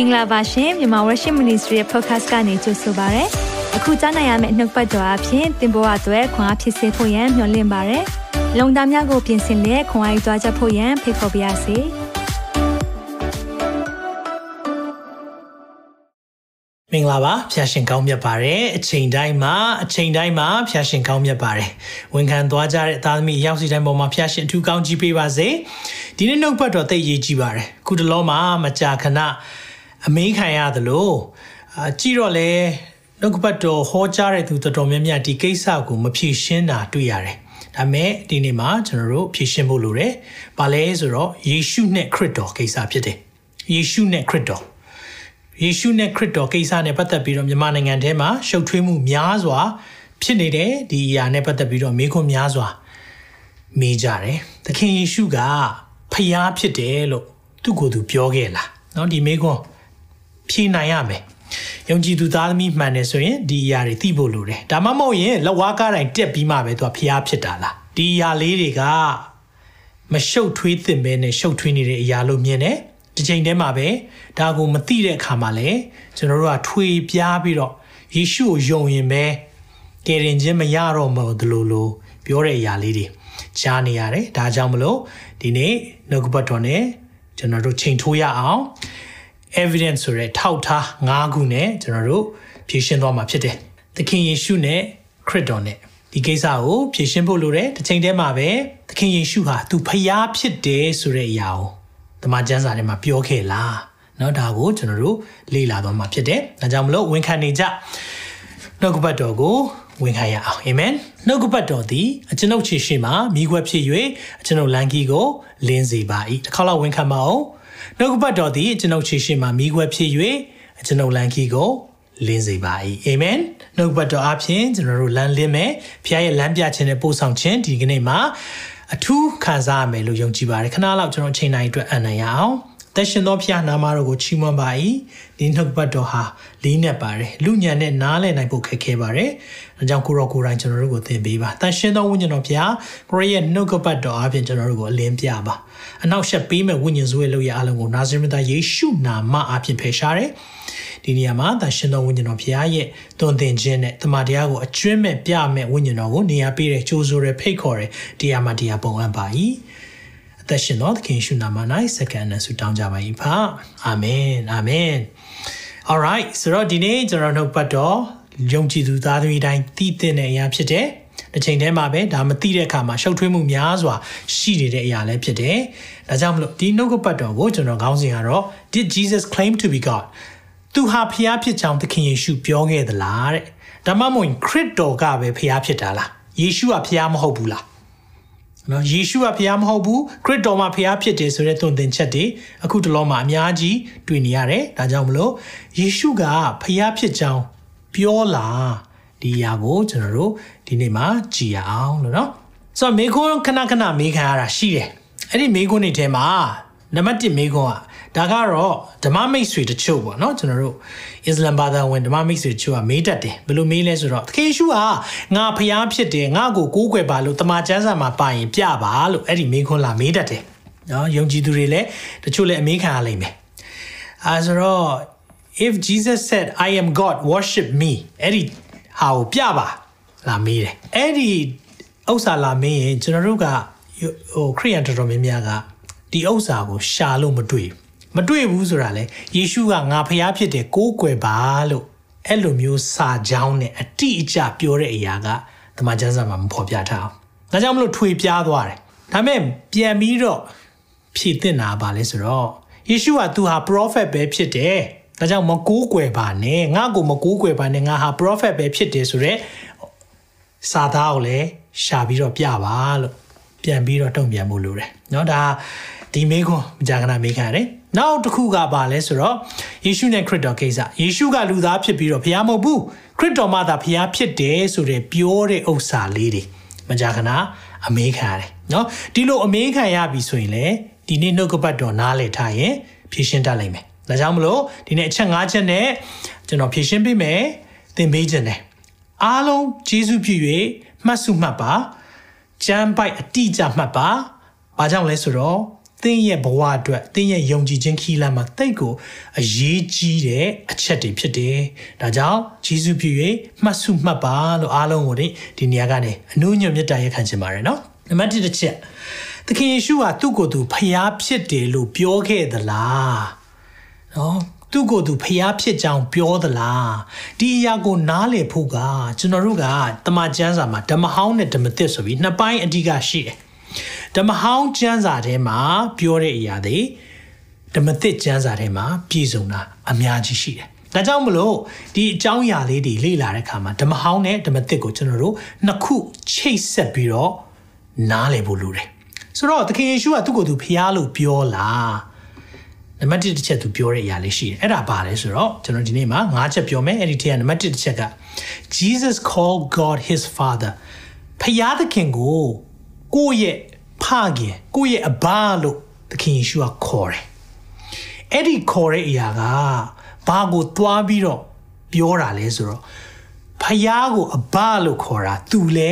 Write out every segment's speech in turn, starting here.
င်္ဂလာပါရှင်မြန်မာ Worship Ministry ရဲ့ podcast ကနေကြိုဆိုပါရစေ။အခုကြားနိုင်ရမယ့်နှုတ်ပတ်တော်အဖြစ်သင်ပေါ်အပ်ွယ်ခွန်အားဖြစ်စေဖို့ယံမျှဝင့်ပါရစေ။လုံတာများကိုပြင်ဆင်လက်ခွန်အားယူကြားချက်ဖို့ယံဖိတ်ခေါ်ပါရစေ။မင်္ဂလာပါဖျာရှင်ကောင်းမြတ်ပါတယ်အချိန်တိုင်းမှာအချိန်တိုင်းမှာဖျာရှင်ကောင်းမြတ်ပါတယ်ဝန်ခံသွားကြတဲ့သားသမီးရောက်စီတိုင်းပေါ်မှာဖျာရှင်အထူးကောင်းကြီးပေးပါစေဒီနေ့နှုတ်ပတ်တော်သိရေးကြည့်ပါတယ်ခုတလောမှာမကြာခဏ အမေးခံရသလိုအကြည့်တော့လဲနှုတ်ကပတ်တော်ဟောကြားတဲ့သူတော်တော်များများဒီကိစ္စကိုမဖြေရှင်းတာတွေ့ရတယ်။ဒါပေမဲ့ဒီနေ့မှာကျွန်တော်တို့ဖြေရှင်းဖို့လိုတယ်။ဘာလဲဆိုတော့ယေရှုနဲ့ခရစ်တော်ကိစ္စဖြစ်တယ်။ယေရှုနဲ့ခရစ်တော်ယေရှုနဲ့ခရစ်တော်ကိစ္စနဲ့ပတ်သက်ပြီးတော့မြန်မာနိုင်ငံထဲမှာရှုပ်ထွေးမှုများစွာ ဖြစ်နေတဲ့ဒီအရာနဲ့ပတ်သက်ပြီးတော့မေးခွန်းများစွာမေးကြတယ်။သခင်ယေရှုကဖျားဖြစ်တယ်လို့သူကိုယ်သူပြောခဲ့လား။နော်ဒီမေးခွန်း ဖြေနိုင်ရမယ်။ယုံကြည်သူသားသမီးမှန်တယ်ဆိုရင်ဒီအရာတွေသိဖို့လိုတယ်။ဒါမှမဟုတ်ရင်လက်ဝါးကားတိုင်းတက်ပြီးမှပဲသူကဖျားဖြစ်တာလား။ဒီအရာလေးတွေကမရှုပ်ထွေးသင့်ပဲနဲ့ရှုပ်ထွေးနေတဲ့အရာလို့မြင်တယ်။ဒီချိန်တည်းမှာပဲဒါကိုမသိတဲ့အခါမှာလည်းကျွန်တော်တို့ကထွေပြားပြီးတော့ယေရှုကိုယုံရင်ပဲကယ်တင်ခြင်းမရတော့မလို့လို့လို့ပြောတဲ့အရာလေးတွေကြားနေရတယ်ဒါကြောင့်မလို့ဒီနေ့နှုတ်ကပတ်တော်နဲ့ကျွန်တော်တို့ချိန်ထိုးရအောင် evidence ဆိုတဲ့ထောက်ထား၅ခုနဲ့ကျွန်တော်တို့ဖြည့်ရှင်းသွားမှာဖြစ်တယ်။သခင်ယေရှုနဲ့ခရစ်တော်နဲ့ဒီကိစ္စကိုဖြည့်ရှင်းဖို့လိုတယ်။တစ်ချိန်တည်းမှာပဲသခင်ယေရှုဟာသူဖျားဖြစ်တယ်ဆိုတဲ့အရာကိုဓမ္မကျမ်းစာထဲမှာပြောခဲ့လား။နော်ဒါကိုကျွန်တော်တို့လေ့လာသွားမှာဖြစ်တယ်။ဒါကြောင့်မလို့ဝန်ခံနေကြနှုတ်ကပတ်တော်ကိုဝင်ခံရအောင်အာမင်နှုတ်ကပတ်တော်သည်အကျွန်ုပ်ခြေရှိမှမိခွက်ဖြစ်၍အကျွန်ုပ်လန်ကီကိုလင်းစေပါ၏တစ်ခါလောက်ဝင်ခံပါအောင် နှုတ်ကပတ်တော်သည်အကျွန်ုပ်ခြေရှိမှမိခွက်ဖြစ်၍အကျွန်ုပ်လမ်းကြီးကိုလင်းစေပါ၏အာမင်နှုတ်ပတ်တော်အပြင်ကျွန်တော်တို့လမ်းလင်းမယ်ဖခင်ရဲ့လမ်းပြခြင်းနဲ့ပို့ဆောင်ခြင်းဒီကနေ့မှာအထူးခံစားရမယ်လို့ယုံကြည်ပါတယ်ခဏလောက်ကျွန်တော်ချိန်တိုင်းအတွက်အနံ့ရအောင် သက်ရှင်သောဖျားနာမတော်ကိုချီးမွမ်းပါ၏ဒီနှုတ်ပတ်တော်ဟာလေးနဲ့ပါတယ်လူညံနဲ့နားလည်နိုင်ဖို့ခက်ခဲပါတယ်အဲကြောင့်ကိုရောကိုရိုင်းကျွန်တော်တို့ကိုသင်ပေးပါသက်ရှင်သောဝိညာဉ်တော်ဖျားကိုရရဲ့နှုတ်ပတ်တော်အပြင်ကျွန်တော်တို့ကိုအလင်းပြပါအနောက်ရှက်ပေးမဲ့ဝိညာဉ်စွဲလို့ရအလုံးကိုနာဇရမသားယေရှုနာမအပြင်ဖယ်ရှားတယ်ဒီနေရာမှာသရှင်တော်ဝိညာဉ်တော်ဖရားရဲ့သွန်သင်ခြင်းနဲ့တမန်တရားကိုအကျွမ်းမဲ့ပြမဲ့ဝိညာဉ်တော်ကိုနေရာပေးတဲ့ကြိုးဆိုတဲ့ဖိတ်ခေါ်တဲ့တရားမှတရားပုံအပ်ပါ၏အ သက်ရှင်တော်သခင်ရှုနာမ၌စက္ကန့်နဲ့ဆုတောင်းကြပါ၏ဖာအာမင်အာမင် alright ဆိုတော့ဒီနေ့ကျွန်တော်တို့ပတ်တော်ယုံကြည်သူသားသမီးတိုင်းတည်တဲ့အရာဖြစ်တယ်တစ်ချိန်တည်းမှာပဲဒါမသိတဲ့အခါမှာရှုပ်ထွေးမှုများစွာရှိနေတဲ့အရာလည်းဖြစ်တယ်။ဒါကြောင့်မလို့ဒီနှုတ်ကပတ်တော်ကိုကျွန်တော်ခေါင်းစဉ်ကတော့ Did Jesus claim to be God သူဟာဖျားဖြစ်ကြောင်းသခင်ယေရှုပြောခဲ့သလားတဲ့ဒါမှမဟုတ်ခရစ်တော်ကပဲဖျားဖြစ်တာလားယေရှုကဖျားမဟုတ်ဘူးလား နော်ယေရှုကဖျားမဟုတ်ဘူးခရစ်တော်မှဖျားဖြစ်တယ်ဆိုတဲ့သွန်သင်ချက်တွေအခုတလောမှာအများကြီးတွေ့နေရတယ်ဒါကြောင့်မလို့ယေရှုကဖျားဖြစ်ကြောင်းပြောလားဒီအရာကိုကျွန်တော်တို့ဒီနေ့မှာကြည်ရအောင်လို့နော်ဆိုတော့မေခွန်းခဏခဏမေးခံရတာရှိတယ်အဲ့ဒီမေခွန်းတွေထဲမှာနံပါတ်1မေခွန်းက ဒါကတော့ဓမ္မမိတ်ဆွေတချို့ပေါ့နော်ကျွန်တော်တို့အစ္စလမ်ဘာသာဝင်ဓမ္မမိတ်ဆွေတချို့ကမေးတတ်တယ်ဘယ်လိုမေးလဲဆိုတော့သခင်ရှုဟာငါဖျားဖြစ်တယ်ငါ့ကိုကိုးကွယ်ပါလို့တမန်ကျမ်းစာမှာပါရင်ပြပါလို့အဲ့ဒီမေးခွန်းလာမေးတတ်တယ်နော်ယုံကြည်သူတွေလည်းတချို့လည်းအမေးခံရလိမ့်မယ်အဲဆိုတော့ if jesus said i am god worship me အဲ့ဒီဟာကိုပြပါလာမေးတယ်အဲ့ဒီဥစ္စာလာမေးရင်ကျွန်တော်တို့ကဟိုခရိယန်တော်တော်များများကဒီဥစ္စာကိုရှာလို့မတွေ့ဘူး မတွေ့ဘူးဆိုတာလေယေရှုကငါဖျားဖြစ်တယ်ကိုးကွယ်ပါလို့အဲ့လိုမျိုးစာကြောင်းနဲ့အတိအကျပြောတဲ့အရာကတမန်ကျမ်းစာမှာမဖော်ပြထားအောင်။ဒါကြောင့်မလို့ထွေပြားသွားတယ်။ဒါမဲ့ပြန်ပြီးတော့ဖြည့်တင်တာပါလဲဆိုတော့ယေရှုကသူဟာ prophet ပဲဖြစ်တယ်။ဒါကြောင့်မကိုးကွယ်ပါနဲ့ငါ့ကိုမကိုးကွယ်ပါနဲ့ငါဟာ prophet ပဲဖြစ်တယ်ဆိုတော့စာသားကိုလည်းရှာပြီးတော့ပြပါလို့ပြန်ပြီးတော့တုံ့ပြန်မှုလိုတယ်။เนาะဒါဒီမေခွန်းမကြာခဏမေးခံရတယ် နောက်တစ်ခုကဘာလဲဆိုတော့ယေရှုနဲ့ခရစ်တော်ကိစ္စယေရှုကလူသားဖြစ်ပြီးတော့ဘုရားမဟုတ်ဘူးခရစ်တော်မှသာဘုရားဖြစ်တယ်ဆိုတဲ့ပြောတဲ့ဥစ္စာလေးတွေမကြာခဏအမေးခံရတယ်နော်ဒီလိုအမေးခံရပြီဆိုရင်လေဒီနေ့နှုတ်ကပတ်တော်နားလည်ထားရင်ဖြည့်ရှင်းတတ်လိမ့်မယ်ဒါကြောင့်မလို့ဒီနေ့အချက်၅ချက်နဲ့ကျွန်တော်ဖြည့်ရှင်းပေးမယ်သင်ပေးခြင်းတယ်အားလုံးယေရှုဖြစ်၍မှတ်စုမှတ်ပါကျမ်းပိုက်အတိအကျမှတ်ပါဘာကြောင့်လဲဆိုတော့ သင်ရဲ့ဘဝအတွက်သင်ရဲ့ယုံကြည်ခြင်းခီးလမ်းမှာတိတ်ကိုအရေးကြီးတဲ့အချက်တွေဖြစ်တယ်။ဒါကြောင့်ဂျေစုပြု၍မှတ်စုမှတ်ပါလို့အားလုံးကိုဒီနေရာကနေအနုညွတ်မြတ်တာရခံချင်ပါတယ်နော်။နံပါတ်1တစ်ချက်သခင်ယေရှုဟာသူ့ကိုယ်သူဖျားဖြစ်တယ်လို့ပြောခဲ့သလား။နော်သူ့ကိုယ်သူဖျားဖြစ်ကြောင်းပြောသလားဒီအရာကိုနားလည်ဖို့ကကျွန်တော်တို့ကတမန်ကျမ်းစာမှာဓမ္မဟောင်းနဲ့ဓမ္မသစ်ဆိုပြီးနှစ်ပိုင်းအဓိကရှိတယ် ဓမ္မဟောင်းကျမ်းစာထဲမှာပြောတဲ့အရာတွေဓမ္မသစ်ကျမ်းစာထဲမှာပြည့်စုံတာအများကြီးရှိတယ်ဒါကြောင့်မလို့ဒီအကြောင်းအရာလေးတွေလေ့လာတဲ့အခါမှာဓမ္မဟောင်းနဲ့ဓမ္မသစ်ကိုကျွန်တော်တို့နှစ်ခုချိတ်ဆက်ပြီးတော့နားလည်ဖို့လိုတယ်ဆိုတော့သခင်ယေရှုကသူ့ကိုယ်သူဖျားလို့ပြောလားနံပါတ်1တစ်ချက်သူပြောတဲ့အရာလေးရှိတယ်အဲ့ဒါဘာလဲဆိုတော့ကျွန်တော်ဒီနေ့မှာ၅ချက်ပြောမယ်အဲ့ဒီထဲကနံပါတ်1တစ်ချက်က Jesus called God his father ဖယားသခင်ကို ကိုယ့်ရဲ့ဖခင်ကိုယ့်ရဲ့အဘလို့သခင်ယေရှုကခေါ်တယ်အဲ့ဒီခေါ်တဲ့အရာကဘာကိုသွားပြီးတော့ပြောတာလဲဆိုတော့ဖယားကိုအဘလို့ခေါ်တာသူလဲ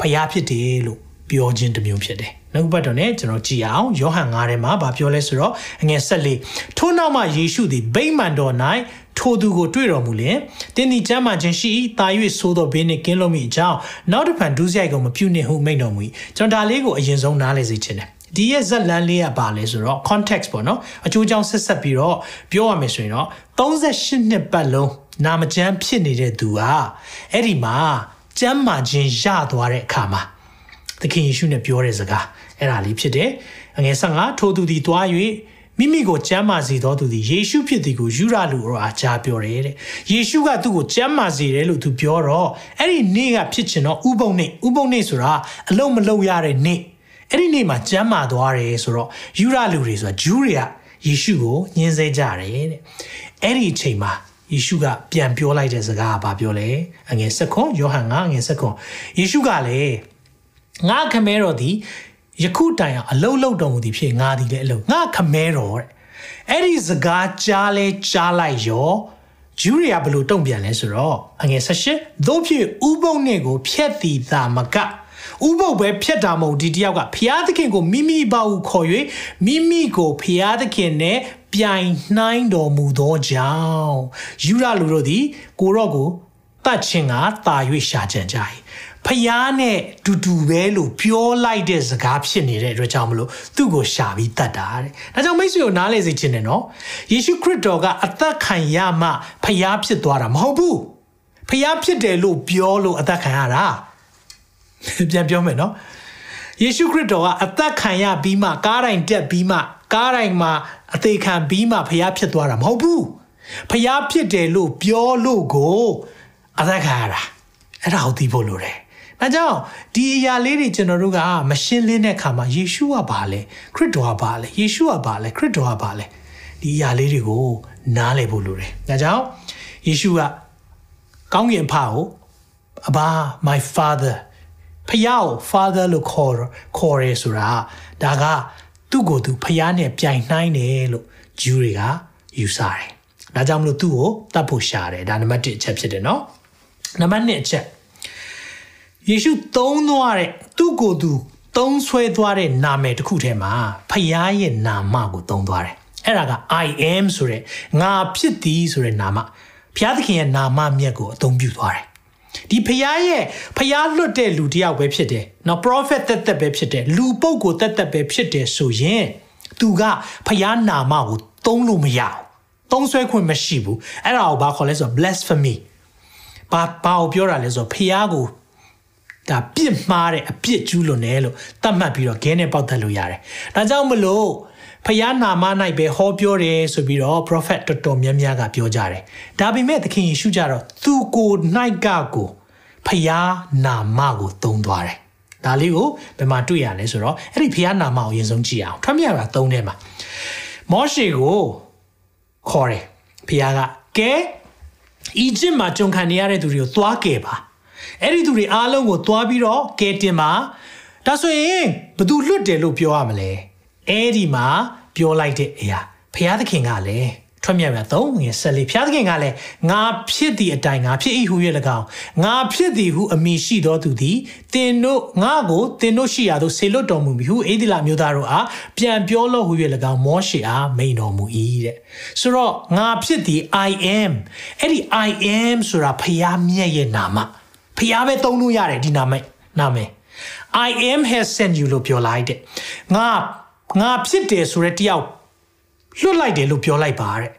ဖယားဖြစ်တယ်လို့ပြောခြင်းတစ်မျိုးဖြစ်တယ်နောက်ပတ်တော့ ਨੇ ကျွန်တော်ကြည့်အောင်ယောဟန်9ထဲမှာဗာပြောလဲဆိုတော့အငယ်ဆက်လေးထို့နောက်မှယေရှုသည်ဗိမာန်တော်၌ ထိုသူကိုတွေ့တော်မူလျင်တင်းဒီကျမ်းမာခြင်းရှိ၏တာ၍ဆိုသောဘေးနှင့်ကင်းလို့မိအကြောင်းနောက်တစ်ဖန်ဒုစရိုက်ကိုမပြုနှင့်ဟုမိန့်တော်မူ၏ကျွန်တော်ဒါလေးကိုအရင်ဆုံးနားလည်စေချင်တယ်ဒီရဲ့ဇက်လန်းလေးကပါလဲဆိုတော့ context ပေါ့နော်အကျိုးကြောင့်ဆက်ဆက်ပြီးတော့ပြောရမယ်ဆိုရင်တော့38နှစ်ပတ်လုံးနာမကျမ်းဖြစ်နေတဲ့သူဟာအဲ့ဒီမှာကျမ်းမာခြင်းရသွားတဲ့အခါမှာသခင်ယေရှုနဲ့ပြောတဲ့စကားအဲ့ဒါလေးဖြစ်တယ်အငယ်15ထိုသူသည်တွား၍ မိမိကိုကျမ်းမာစေသောသူသည်ယေရှုဖြစ်သည်ကိုယူရလူရောအားကြားပြောတယ်တဲ့ယေရှုကသူ့ကိုကျမ်းမာစေတယ်လို့သူပြောတော့အဲ့ဒီနေ့ကဖြစ်ချင်တော့ဥပုံနေ့ဥပုံနေ့ဆိုတာအလုံးမလုံးရတဲ့နေ့အဲ့ဒီနေ့မှာကျမ်းမာသွားတယ်ဆိုတော့ယူရလူတွေဆိုတာဂျူးတွေကယေရှုကိုညှင်းဆဲကြတယ်တဲ့အဲ့ဒီအချိန်မှာယေရှုကပြန်ပြောလိုက်တဲ့စကားကဘာပြောလဲအငယ်၁၇ယောဟန်9အငယ်၁၇ယေရှုကလည်းငါခမဲတော်သည် ယခုတိုင်အောင်အလုတ်လုတ်တော်မူသည်ဖြစ်ငါသည်လည်းအလုတ်ငါခမဲတော်တဲ့အဲ့ဒီစကားကြားလဲကြားလိုက်ရောဂျူးတွေကဘယ်လိုတုံ့ပြန်လဲဆိုတော့အငယ်၁၈သို့ဖြစ်ဥပုံနဲ့ကိုဖျက်တီသာမကဥပုပ်ပဲဖြတ်တာမဟုတ်ဒီတယောက်ကဖျားသခင်ကိုမိမိပါဟုခေါ်၍မိမိကိုဖျားသခင်နဲ့ပြိုင်နှိုင်းတော်မူသောကြောင့်ယူရလူတို့သည်ကိုရော့ကိုတတ်ခြင်းကတာ၍ရှာကြံကြ၏ ဖျားနဲ့တူတူပဲလို့ပြောလိုက်တဲ့စကားဖြစ်နေတဲ့အတွက်ကြောင့်မလို့သူ့ကိုရှာပြီးတတ်တာတဲ့။ဒါကြောင့်မိတ်ဆွေကိုနားလေစေချင်တယ်နော်။ယေရှုခရစ်တော်ကအသက်ခံရမှဖျားဖြစ်သွားတာမဟုတ်ဘူး။ဖျားဖြစ်တယ်လို့ပြောလို့အသက်ခံရတာ။ပြန်ပြောမယ်နော်။ယေရှုခရစ်တော်ကအသက်ခံရပြီးမှကားတိုင်းတက်ပြီးမှကားတိုင်းမှာအသေးခံပြီးမှဖျားဖြစ်သွားတာမဟုတ်ဘူး။ဖျားဖြစ်တယ်လို့ပြောလို့ကိုအသက်ခံရတာ။အဲ့ဒါကိုသိဖို့လိုတယ်။။ ဒါကြောင့်ဒီအရာလေးတွေကျွန်တော်တို့ကမရှင်းလင်းတဲ့အခါမှာယေရှုကဘာလဲခရစ်တော်ကဘာလဲယေရှုကဘာလဲခရစ်တော်ကဘာလဲဒီအရာလေးတွေကိုနားလည်ဖို့လိုတယ်။ဒါကြောင့်ယေရှုကကောင်းကင်ဖကိုအဘာ my father ဖယားကို father လို့ခေါ်ခေါ်ရဲဆိုတာဒါကသူ့ကိုယ်သူဖယားနဲ့ပြိုင်နှိုင်းတယ်လို့ဂျူးတွေကယူဆတယ်။ဒါကြောင့်မလို့သူ့ကိုတတ်ဖို့ရှာတယ်ဒါနံပါတ်1အချက်ဖြစ်တယ်နော်။နံပါတ်2အချက် ယေရှုသုံးသွားတဲ့သူ့ကိုယ်သူသုံးဆွဲသွားတဲ့နာမည်တစ်ခုထဲမှာဖခင်ရဲ့နာမကိုသုံးသွားတယ်အဲ့ဒါက I am ဆိုတဲ့ငါဖြစ်သည်ဆိုတဲ့နာမဘုရားသခင်ရဲ့နာမမြတ်ကိုအသုံးပြုသွားတယ်ဒီဖရားရဲ့ဖရားလွတ်တဲ့လူတယောက်ပဲဖြစ်တယ်။နော် prophet သက်သက်ပဲဖြစ်တယ်။လူပုဂ္ဂိုလ်သက်သက်ပဲဖြစ်တယ်ဆိုရင်သူကဖရားနာမကိုသုံးလို့မရဘူး။သုံးဆွဲခွင့်မရှိဘူး။အဲ့ဒါကိုဘာခေါ်လဲဆိုတော့ blasphemy ။ဘာဘာကိုပြောတာလဲဆိုတော့ဖရားကို ဒါပြစ်မှားတဲ့အပြစ်ကျူးလွန်တယ်လို့သတ်မှတ်ပြီးတော့ခဲနဲ့ပေါက်သက်လို့ရတယ်။ဒါကြောင့်မလို့ဖယားနာမ၌ပဲဟောပြောတယ်ဆိုပြီးတော့ prophet တော်တော်များများကပြောကြတယ်။ဒါပေမဲ့သခင်ယေရှုကြတော့သူကို၌ကကိုဖယားနာမကိုသုံးသွားတယ်။ဒါလေးကိုဘယ်မှာတွေ့ရလဲဆိုတော့အဲ့ဒီဖယားနာမကိုအရင်ဆုံးကြည့်အောင်။ထွတ်မြတ်တာသုံးထဲမှာမောရှေကိုခေါ်တယ်။ဖယားကကဲအီဂျစ်မှာကြုံခံနေရတဲ့သူတွေကိုသွားကယ်ပါ။ အဲ့ဒီသူတွေအားလုံးကိုသွားပြီးတော့ကဲတင်ပါဒါဆိုရင်ဘသူလွတ်တယ်လို့ပြောရမလဲအဲ့ဒီမှာပြောလိုက်တဲ့အရာဘုရားသခင်ကလည်းထွက်မြောက်ရ3ငယ်14ဖျားသခင်ကလည်းငါဖြစ်သည့်အတိုင်းငါဖြစ်၏ဟု၍၎င်းငါဖြစ်သည်ဟုအမိရှိသောသူသည်တင်တို့ငါကိုတင်တို့ရှိရာသို့ဆေလွတ်တော်မူပြီဟုအေဒီလာမျိုးသားတို့အားပြန်ပြောလို့ဟု၍၎င်းမောရှေအားမိန်တော်မူ၏တဲ့ဆိုတော့ငါဖြစ်သည် I am အဲ့ဒီ I am ဆိုတာဖျားမြတ်ရဲ့နာမ ဖျားပဲသုံးလို့ရတယ်ဒီနာမနာမည် I am has sent you လို့ပြောလိုက်တဲ့ငါငါဖြစ်တယ်ဆိုတဲ့တယောက်လွတ်လိုက်တယ်လို့ပြောလိုက်ပါတဲ့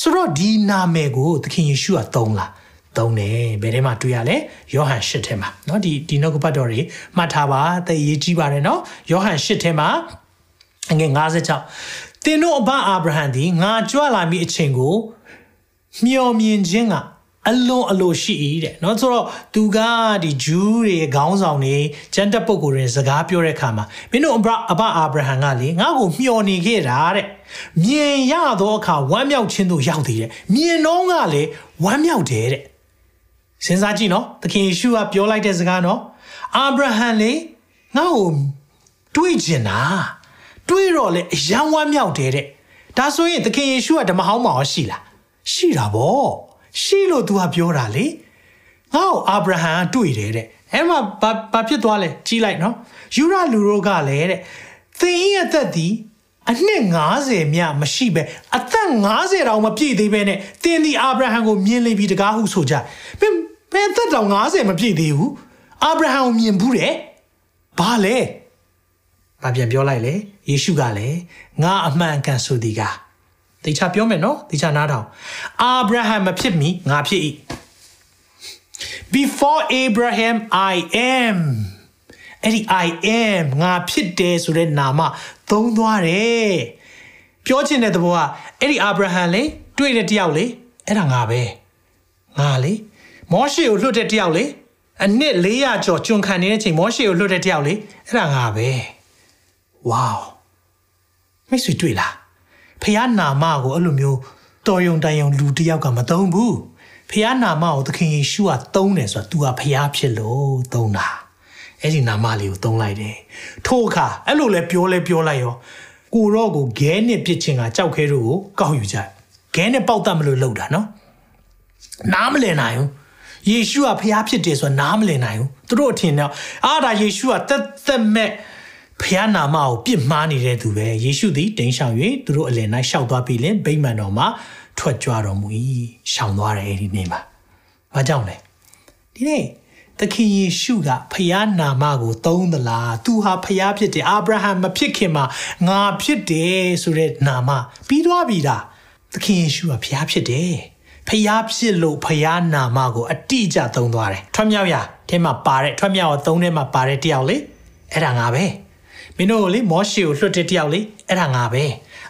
ဆိုတော့ဒီနာမည်ကိုသခင်ယေရှုကသုံးလာသုံးတယ်ဘယ်ထဲမှာတွေ့ရလဲယောဟန်၈ထဲမှာเนาะဒီဒီနှုတ်ကပတ်တော်တွေမှတ်ထားပါသိရေးကြည့်ပါတယ်เนาะယောဟန်၈ထဲမှာအငယ်56သင်တို့အဘအာဗြဟံသည်ငါကြွလာမည့်အချိန်ကိုမျှော်မြင်ခြင်းက အလွန်အလိုရှိ၏တဲ့เนาะဆိုတော့သူကဒီဂျူးတွေခေါင်းဆောင်တွေကျန်တဲ့ပုဂ္ဂိုလ်တွေစကားပြောတဲ့အခါမှာမင်းတို့အဘအဘအာဗြဟံကလေငါ့ကိုမျှော်နေခဲ့တာတဲ့မြင်ရသောအခါဝမ်းမြောက်ခြင်းတို့ရောက်သေးတယ်မြင်တော့ကလေဝမ်းမြောက်တယ်တဲ့စဉ်းစားကြည့်နော်သခင်ယေရှုကပြောလိုက်တဲ့စကားနော်အာဗြဟံလေငါ့ကိုတွေးကျင်တာတွေးတော့လေအယံဝမ်းမြောက်တယ်တဲ့ဒါဆိုရင်သခင်ယေရှုကဓမ္မဟောင်းမှာရှိလားရှိတာဗော ရှိလို့ तू ကပြောတာလေငါ့ကိုအာဗြဟံတွေ့တယ်တဲ့အဲ့မှာဘာဘာဖြစ်သွားလဲကြီးလိုက်နော်ယူရလူတို့ကလည်းတဲ့သင်ရဲ့အသက်ဒီအနှစ်90မြမရှိပဲအသက်90တောင်မပြည့်သေးပဲနဲ့သင်ဒီအာဗြဟံကိုမြင်လိမ့်ပြီတကားဟုဆိုကြဘယ်ဘယ်သက်တောင်90မပြည့်သေးဘူးအာဗြဟံကိုမြင်ဘူးတဲ့ဘာလဲဘာပြန်ပြောလိုက်လေယေရှုကလည်းငါအမှန်ကန်ဆိုသည်က တေချာပြောမယ်နော်တေချာနားထောင်အာဗြဟံမဖြစ်မီငါဖြစ်၏. before abraham i am အဲ့ဒီ i am ငါဖြစ်တယ်ဆိုတဲ့နာမသုံးသွားတယ်ပြောချင်တဲ့သဘောကအဲ့ဒီအာဗြဟံလေတွေ့တဲ့တယောက်လေအဲ့ဒါငါပဲငါလေမောရှေကိုလွတ်တဲ့တယောက်လေအနှစ်400ကျော်ကျွန်ခံနေတဲ့အချိန်မောရှေကိုလွတ်တဲ့တယောက်လေအဲ့ဒါငါပဲဝေါမိတ်ဆွေတွေ့လား ဖះနာမကိုအဲ့လိုမျိုးတော်ယုံတန်ယုံလူတယောက်ကမသုံးဘူးဖះနာမကိုသခင်ယေရှုကသုံးတယ်ဆိုတာ तू ကဖះဖြစ်လို့သုံးတာအဲ့ဒီနာမလေးကိုသုံးလိုက်တယ်ထို့အခါအဲ့လိုလဲပြောလဲပြောလိုက်ရောကိုတော့ကိုဂဲနဲ့ပြစ်ချင်းကကြောက်ခဲတို့ကိုကောက်ယူကြဂဲနဲ့ပေါက်တတ်မလို့လှုပ်တာနော်နားမလည်နိုင်ဘူးယေရှုကဖះဖြစ်တယ်ဆိုတာနားမလည်နိုင်ဘူးသူတို့အထင်တော့အာဒါယေရှုကတက်တက်မဲ့ ဖះနာမကိုပြစ်မှားနေတဲ့သူပဲယေရှုသည်တိမ်ရှောင်၍သူတို့အလယ်၌ရှောက်သွားပြီလင်ဗိမာန်တော်မှာထွက်ကြွတော်မူ၏ရှောင်သွားတယ်အဲ့ဒီနေ့မှာ။ဘာကြောင့်လဲဒီနေ့သခင်ယေရှုကဖျားနာမကိုသုံးသလားသူဟာဖျားဖြစ်တယ်အာဗြဟံမဖြစ်ခင်မှာငါဖြစ်တယ်ဆိုတဲ့နာမပြီးသွားပြီလားသခင်ယေရှုကဖျားဖြစ်တယ်ဖျားဖြစ်လို့ဖျားနာမကိုအတိအကျသုံးသွားတယ်ထွတ်မြောက်ရထဲမှာပါတဲ့ထွတ်မြောက်ကိုသုံးထဲမှာပါတဲ့တယောက်လေအဲ့ဒါငါပဲမ င်းတို့လေမောရှေကိုလွှတ်တဲ့တယောက်လေအဲ့ဒါငါပဲ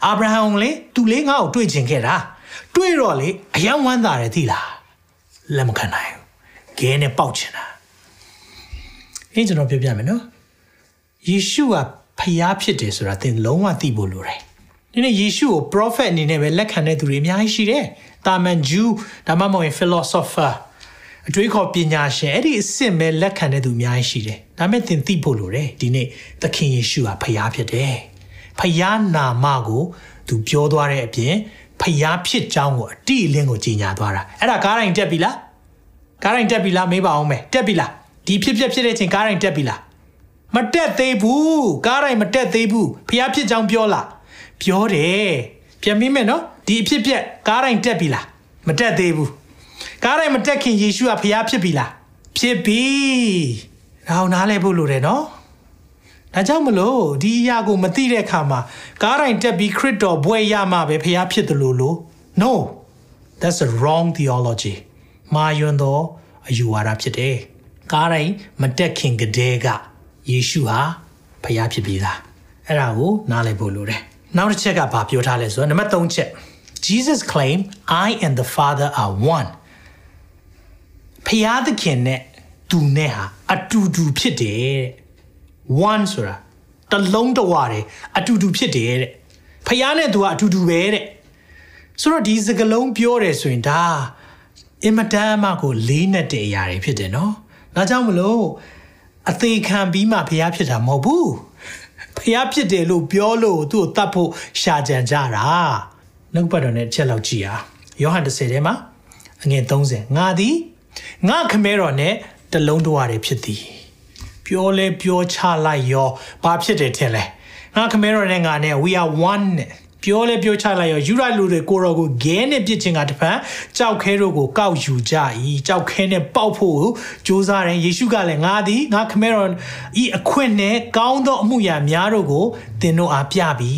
အာဗြဟံကိုလေသူလေးငါ့ကိုတွေ့ချင်ခဲ့တာတွေ့တော့လေအယံဝမ်းသာတယ်သိလားလက်မခံနိုင်ဘူးဂဲနဲ့ပေါက်ချင်တာအဲ့ကျွန်တော်ပြောပြမယ်နော်ယေရှုကဖျားဖြစ်တယ်ဆိုတာသင်လုံးဝသိဖို့လိုတယ်ဒီနေ့ယေရှုကို prophet အနေနဲ့ပဲလက်ခံတဲ့သူတွေအများကြီးရှိတယ်တာမန်ဂျူးဒါမှမဟုတ် philosopher အတွေးခေါ်ပညာရှင်အဲ့ဒီအစ်စ်ပဲလက်ခံတဲ့သူအများကြီးရှိတယ်ဒါမဲ့သင်သိဖို့လိုတယ်ဒီနေ့သခင်ယေရှုကဖျားဖြစ်တယ်ဖျားနာမကိုသူပြောသွားတဲ့အပြင်ဖျားဖြစ်ကြောင်းကိုအတိအလင်းကိုကြီးညာသွားတာအဲ့ဒါကားတိုင်းတက်ပြီလားကားတိုင်းတက်ပြီလားမေးပါအောင်မယ်တက်ပြီလားဒီဖြစ်ဖြစ်ဖြစ်တဲ့ချိန်ကားတိုင်းတက်ပြီလားမတက်သေးဘူးကားတိုင်းမတက်သေးဘူးဖျားဖြစ်ကြောင်းပြောလားပြောတယ်ပြန်မိမယ်နော်ဒီအဖြစ်ဖြစ်ကားတိုင်းတက်ပြီလားမတက်သေးဘူး ကားတိုင်းမတက်ခင်ယေရှုကဖျားဖြစ်ပြီလားဖြစ်ပြီဒါအောင်နားလဲဖို့လိုတယ်နော်ဒါကြောင့်မလို့ဒီအရာကိုမသိတဲ့အခါမှာကားတိုင်းတက်ပြီးခရစ်တော်ဘွဲရမှပဲဖျားဖြစ်တယ်လို့လို့ no that's a wrong theology မာယွန်းသောအယူဝါဒဖြစ်တယ်ကားတိုင်းမတက်ခင်ကတည်းကယေရှုဟာဖျားဖြစ်ပြီးသားအဲ့ဒါကိုနားလည်ဖို့လိုတယ်နောက်တစ်ချက်ကဘာပြောထားလဲဆိုတော့နံပါတ်3ချက် Jesus claimed I and the Father are one ဖျားသခင်နဲ့သူနဲ့ဟာအတူတူဖြစ်တယ်တဲ့ one ဆိုတာတလုံးတဝတယ်အတူတူဖြစ်တယ်တဲ့ဖျားနဲ့သူကအတူတူပဲတဲ့ဆိုတော့ဒီစကလုံးပြောတယ်ဆိုရင်ဒါအင်မတန်မှကိုလေးနဲ့တဲ့အရာတွေဖြစ်တယ်နော်ဒါကြောင့်မလို့အသေးခံပြီးမှဖျားဖြစ်တာမဟုတ်ဘူးဖျားဖြစ်တယ်လို့ပြောလို့သူ့ကိုတတ်ဖို့ရှာကြံကြတာနှုတ်ပတ်တော်နဲ့ချက်လောက်ကြည့်အားယောဟန်30ထဲမှာအငယ်30ငါသည် ငါခမဲတော်နဲ့တလုံးတော်ရဖြစ်သည်ပြောလဲပြောချလိုက်ရောဘာဖြစ်တယ်ထင်လဲငါခမဲတော်နဲ့ငါနဲ့ we are one နဲ့ပြောလဲပြောချလိုက်ရောယူရလူတွေကိုရောကိုဂဲနဲ့ပြစ်ချင်းကတဖန်ကြောက်ခဲတို့ကိုကောက်ယူကြ၏ကြောက်ခဲနဲ့ပေါက်ဖို့ကြိုးစားတယ်ယေရှုကလည်းငါသည်ငါခမဲတော်ဤအခွင့်နဲ့ကောင်းသောအမှုရာများတို့ကိုသင်တို့အားပြပြီ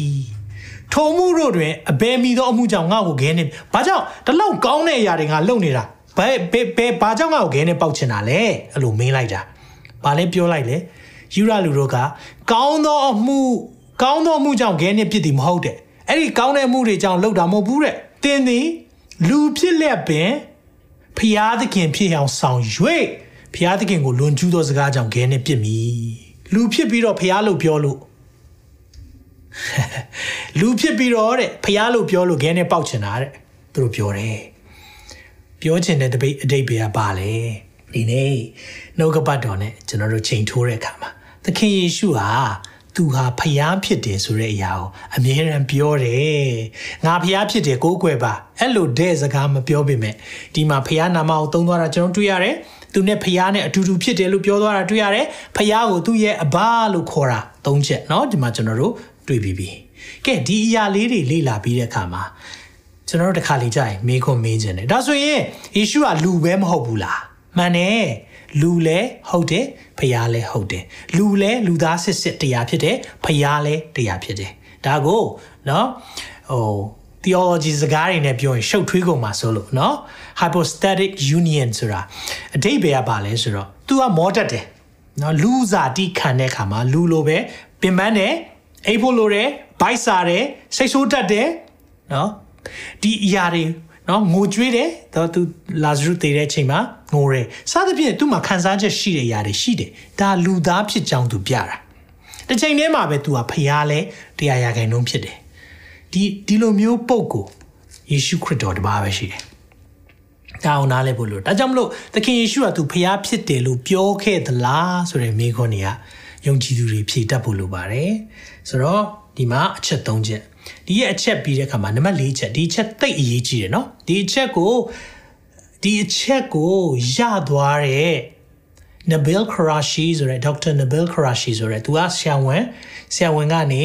ထိုမှုတို့တွင်အဘယ်မီသောအမှုကြောင့်ငါ့ကိုဂဲနဲ့ဘာကြောင့်တလောက်ကောင်းတဲ့အရာတွေငါလုပ်နေတာ ဘယ်ဘယ်ဘယ်ဘာကြောင့်ငါ့ကိုဂဲနဲ့ပေါက်ချင်တာလဲအဲ့လိုမင်းလိုက်တာဘာလဲပြောလိုက်လေယူရလူတို့ကကောင်းသောအမှုကောင်းသောအမှုကြောင့်ဂဲနဲ့ပြစ်သည်မဟုတ်တဲ့အဲ့ဒီကောင်းတဲ့မှုတွေကြောင့်လှုပ်တာမဟုတ်ဘူးတဲ့တင်းသည်လူဖြစ်လက်ပင်ဖျားသခင်ဖြစ်အောင်ဆောင်၍ဖျားသခင်ကိုလွန်ကျူးသောစကားကြောင့်ဂဲနဲ့ပြစ်မိလူဖြစ်ပြီးတော့ဖျားလို့ပြောလို့လူဖြစ်ပြီးတော့တဲ့ဖျားလို့ပြောလို့ဂဲနဲ့ပေါက်ချင်တာတဲ့သူတို့ပြောတယ် ပြောချင်တဲ့တပိတ်အတိတ်ပဲပါလေဒီနေ့နှုတ်ကပတ်တော်နဲ့ကျွန်တော်တို့ချိန်ထိုးတဲ့အခါမှာသခင်ယေရှုဟာသူဟာဖျားဖြစ်တယ်ဆိုတဲ့အရာကိုအမြဲတမ်းပြောတယ်ငါဖျားဖြစ်တယ်ကိုးကွယ်ပါအဲ့လိုတဲ့စကားမပြောပေမဲ့ဒီမှာဖျားနာမကိုသုံးသွားတာကျွန်တော်တွေ့ရတယ်သူနဲ့ဖျားနဲ့အတူတူဖြစ်တယ်လို့ပြောသွားတာတွေ့ရတယ်ဖျားကိုသူ့ရဲ့အဘလို့ခေါ်တာသုံးချက်เนาะဒီမှာကျွန်တော်တို့တွေ့ပြီးပြီကဲဒီအရာလေးတွေလေ့လာပြီးတဲ့အခါမှာ ကျွန်တော်တို့တစ်ခါလေကြာရင်မေးခွန်းမေးခြင်းတယ်ဒါဆိုရင်ယေရှုကလူပဲမဟုတ်ဘူးလားမှန်တယ်လူလည်းဟုတ်တယ်ဖျားလည်းဟုတ်တယ်လူလည်းလူသားစစ်စစ်တရားဖြစ်တယ်ဖျားလည်းတရားဖြစ်တယ်ဒါကိုเนาะဟို theology စကားတွေနဲ့ပြောရင်ရှုပ်ထွေးကုန်မှာဆိုလို့เนาะ hypostatic union ဆိုတာအဓိပ္ပာယ်ကပါလဲဆိုတော့ तू ကမောတတ်တယ်เนาะလူစားတိခံတဲ့ခါမှာလူလိုပဲပင်ပန်းတယ်အိပ်ဖို့လိုတယ်ဘိုက်စားတယ်စိတ်ဆိုးတတ်တယ်เนาะ ဒီအရာတွေနော်ငိုကြွေးတယ်တော့သူလာဇရုတည်တဲ့အချိန်မှာငိုတယ်စသဖြင့်သူ့မှာခံစားချက်ရှိတဲ့ຢာတွေရှိတယ်ဒါလူသားဖြစ်ကြောင်းသူပြတာတစ်ချိန်တည်းမှာပဲသူကဖျားလဲတရားရခိုင်နှုန်းဖြစ်တယ်ဒီဒီလိုမျိုးပုံကိုယေရှုခရစ်တော်တပါးပဲရှိတယ်ဒါအောင်နားလဲဖို့လို့ဒါကြောင့်မလို့သခင်ယေရှုကသူဖျားဖြစ်တယ်လို့ပြောခဲ့သလားဆိုတဲ့မိခွန်းတွေကယုံကြည်သူတွေဖြေတတ်ဖို့လိုပါတယ်ဆိုတော့ဒီမှာအချက်၃ချက် ဒီရဲ့အချက်ပြီးတဲ့အခါမှာနံပါတ်၄ချက်ဒီအချက်သိပ်အရေးကြီးတယ်နော်ဒီအချက်ကိုဒီအချက်ကိုရသွားတဲ့ Nabil Qureshi ဆိုတဲ့ Dr. Nabil Qureshi ဆိုတဲ့သူကဆရာဝန်ဆရာဝန်ကနေ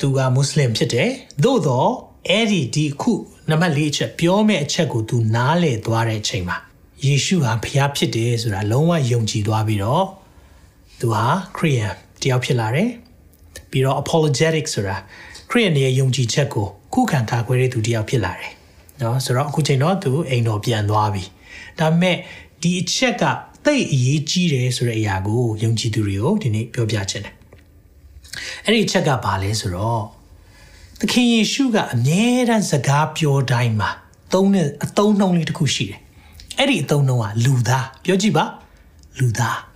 သူကမွတ်စလင်ဖြစ်တယ်သို့တော့အဲ့ဒီဒီခုနံပါတ်၄ချက်ပြောမဲ့အချက်ကိုသူနားလည်သွားတဲ့အချိန်မှာယေရှုဟာဖျားဖြစ်တယ်ဆိုတာလုံးဝယုံကြည်သွားပြီးတော့သူဟာခရိယန်တယောက်ဖြစ်လာတယ်ပြီးတော့ apologetic ဆိုတာ ခရိယန်ရဲ့ယုံကြည်ချက်ကိုခုခံကာကွယ်တဲ့သူတယောက်ဖြစ်လာတယ်။နော်ဆိုတော့အခုချိန်တော့သူအိမ်တော်ပြန်သွားပြီ။ဒါပေမဲ့ဒီအချက်ကသိအရေးကြီးတယ်ဆိုတဲ့အရာကိုယုံကြည်သူတွေကိုဒီနေ့ပြောပြချင်တယ်။အဲ့ဒီအချက်ကဘာလဲဆိုတော့သခင်ယေရှုကအမြဲတမ်းစကားပြောတိုင်းမှာသုံးတဲ့အသုံးနှုန်းလေးတစ်ခုရှိတယ်။အဲ့ဒီအသုံးနှုန်းကလူသားပြောကြည့်ပါလူသား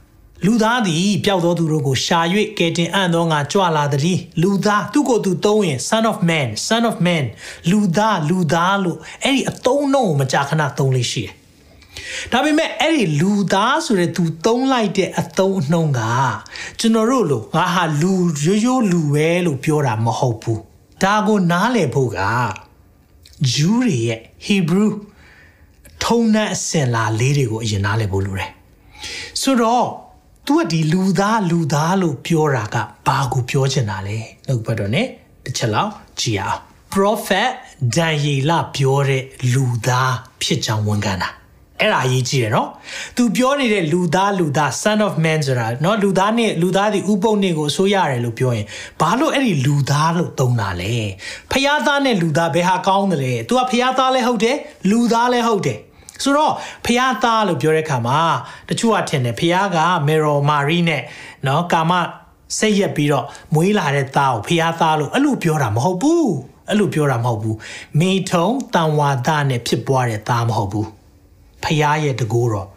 လူသားသည်ပျောက်သောသူတို့ကိုရှာ၍ကယ်တင်အံ့သောငါကြွလာသည်လူသားသူကိုသူသုံးရင် son of man son of man လူသားလူသားလို့အဲ့ဒီအသုံးနှုန်းကိုမကြာခဏသုံးလေးရှိတယ်ဒါပေမဲ့အဲ့ဒီလူသားဆိုတဲ့သူသုံးလိုက်တဲ့အသုံးအနှုန်းကကျွန်တော်တို့လို့ငါဟာလူရိုးရိုးလူပဲလို့ပြောတာမဟုတ်ဘူးဒါကိုနားလည်ဖို့ကဂျူးတွေရဲ့ Hebrew ထုံးနှံအစင်လာလေးတွေကိုအရင်နားလည်ဖို့လိုတယ်ဆိုတော့ သူကဒီလူသားလူသားလို့ပြောတာကဘာကိုပြောချင်တာလဲနှုတ်ဘတ်တော် ਨੇ တစ်ချက်လောက်ကြည့်အောင် prophet ဒံယေလပြောတဲ့လူသားဖြစ်ကြောင်းဝန်ခံတာအဲ့ဒါအရေးကြီးတယ်နော်။ तू ပြောနေတဲ့လူသားလူသား son of man ဆိုတာနော်လူသားနဲ့လူသားဒီဥပုံနေကိုအစိုးရတယ်လို့ပြောရင်ဘာလို့အဲ့ဒီလူသားလို့သုံးတာလဲ။ဖျားသားနဲ့လူသားဘယ်ဟာကောင်းတယ်လဲ။ तू ကဖျားသားလည်းဟုတ်တယ်လူသားလည်းဟုတ်တယ်။ ဆိုတော့ဖះသားလို့ပြောတဲ့အခါမှာတချို့ကထင်တယ်ဖះကမေရောမာရီနဲ့เนาะကာမစိတ်ရက်ပြီးတော့မွေးလာတဲ့သားကိုဖះသားလို့အဲ့လိုပြောတာမဟုတ်ဘူးအဲ့လိုပြောတာမဟုတ်ဘူးမိထုံတန်ဝါဒနဲ့ဖြစ်ပွားတဲ့သားမဟုတ်ဘူးဖះရဲ့တကိုးတော့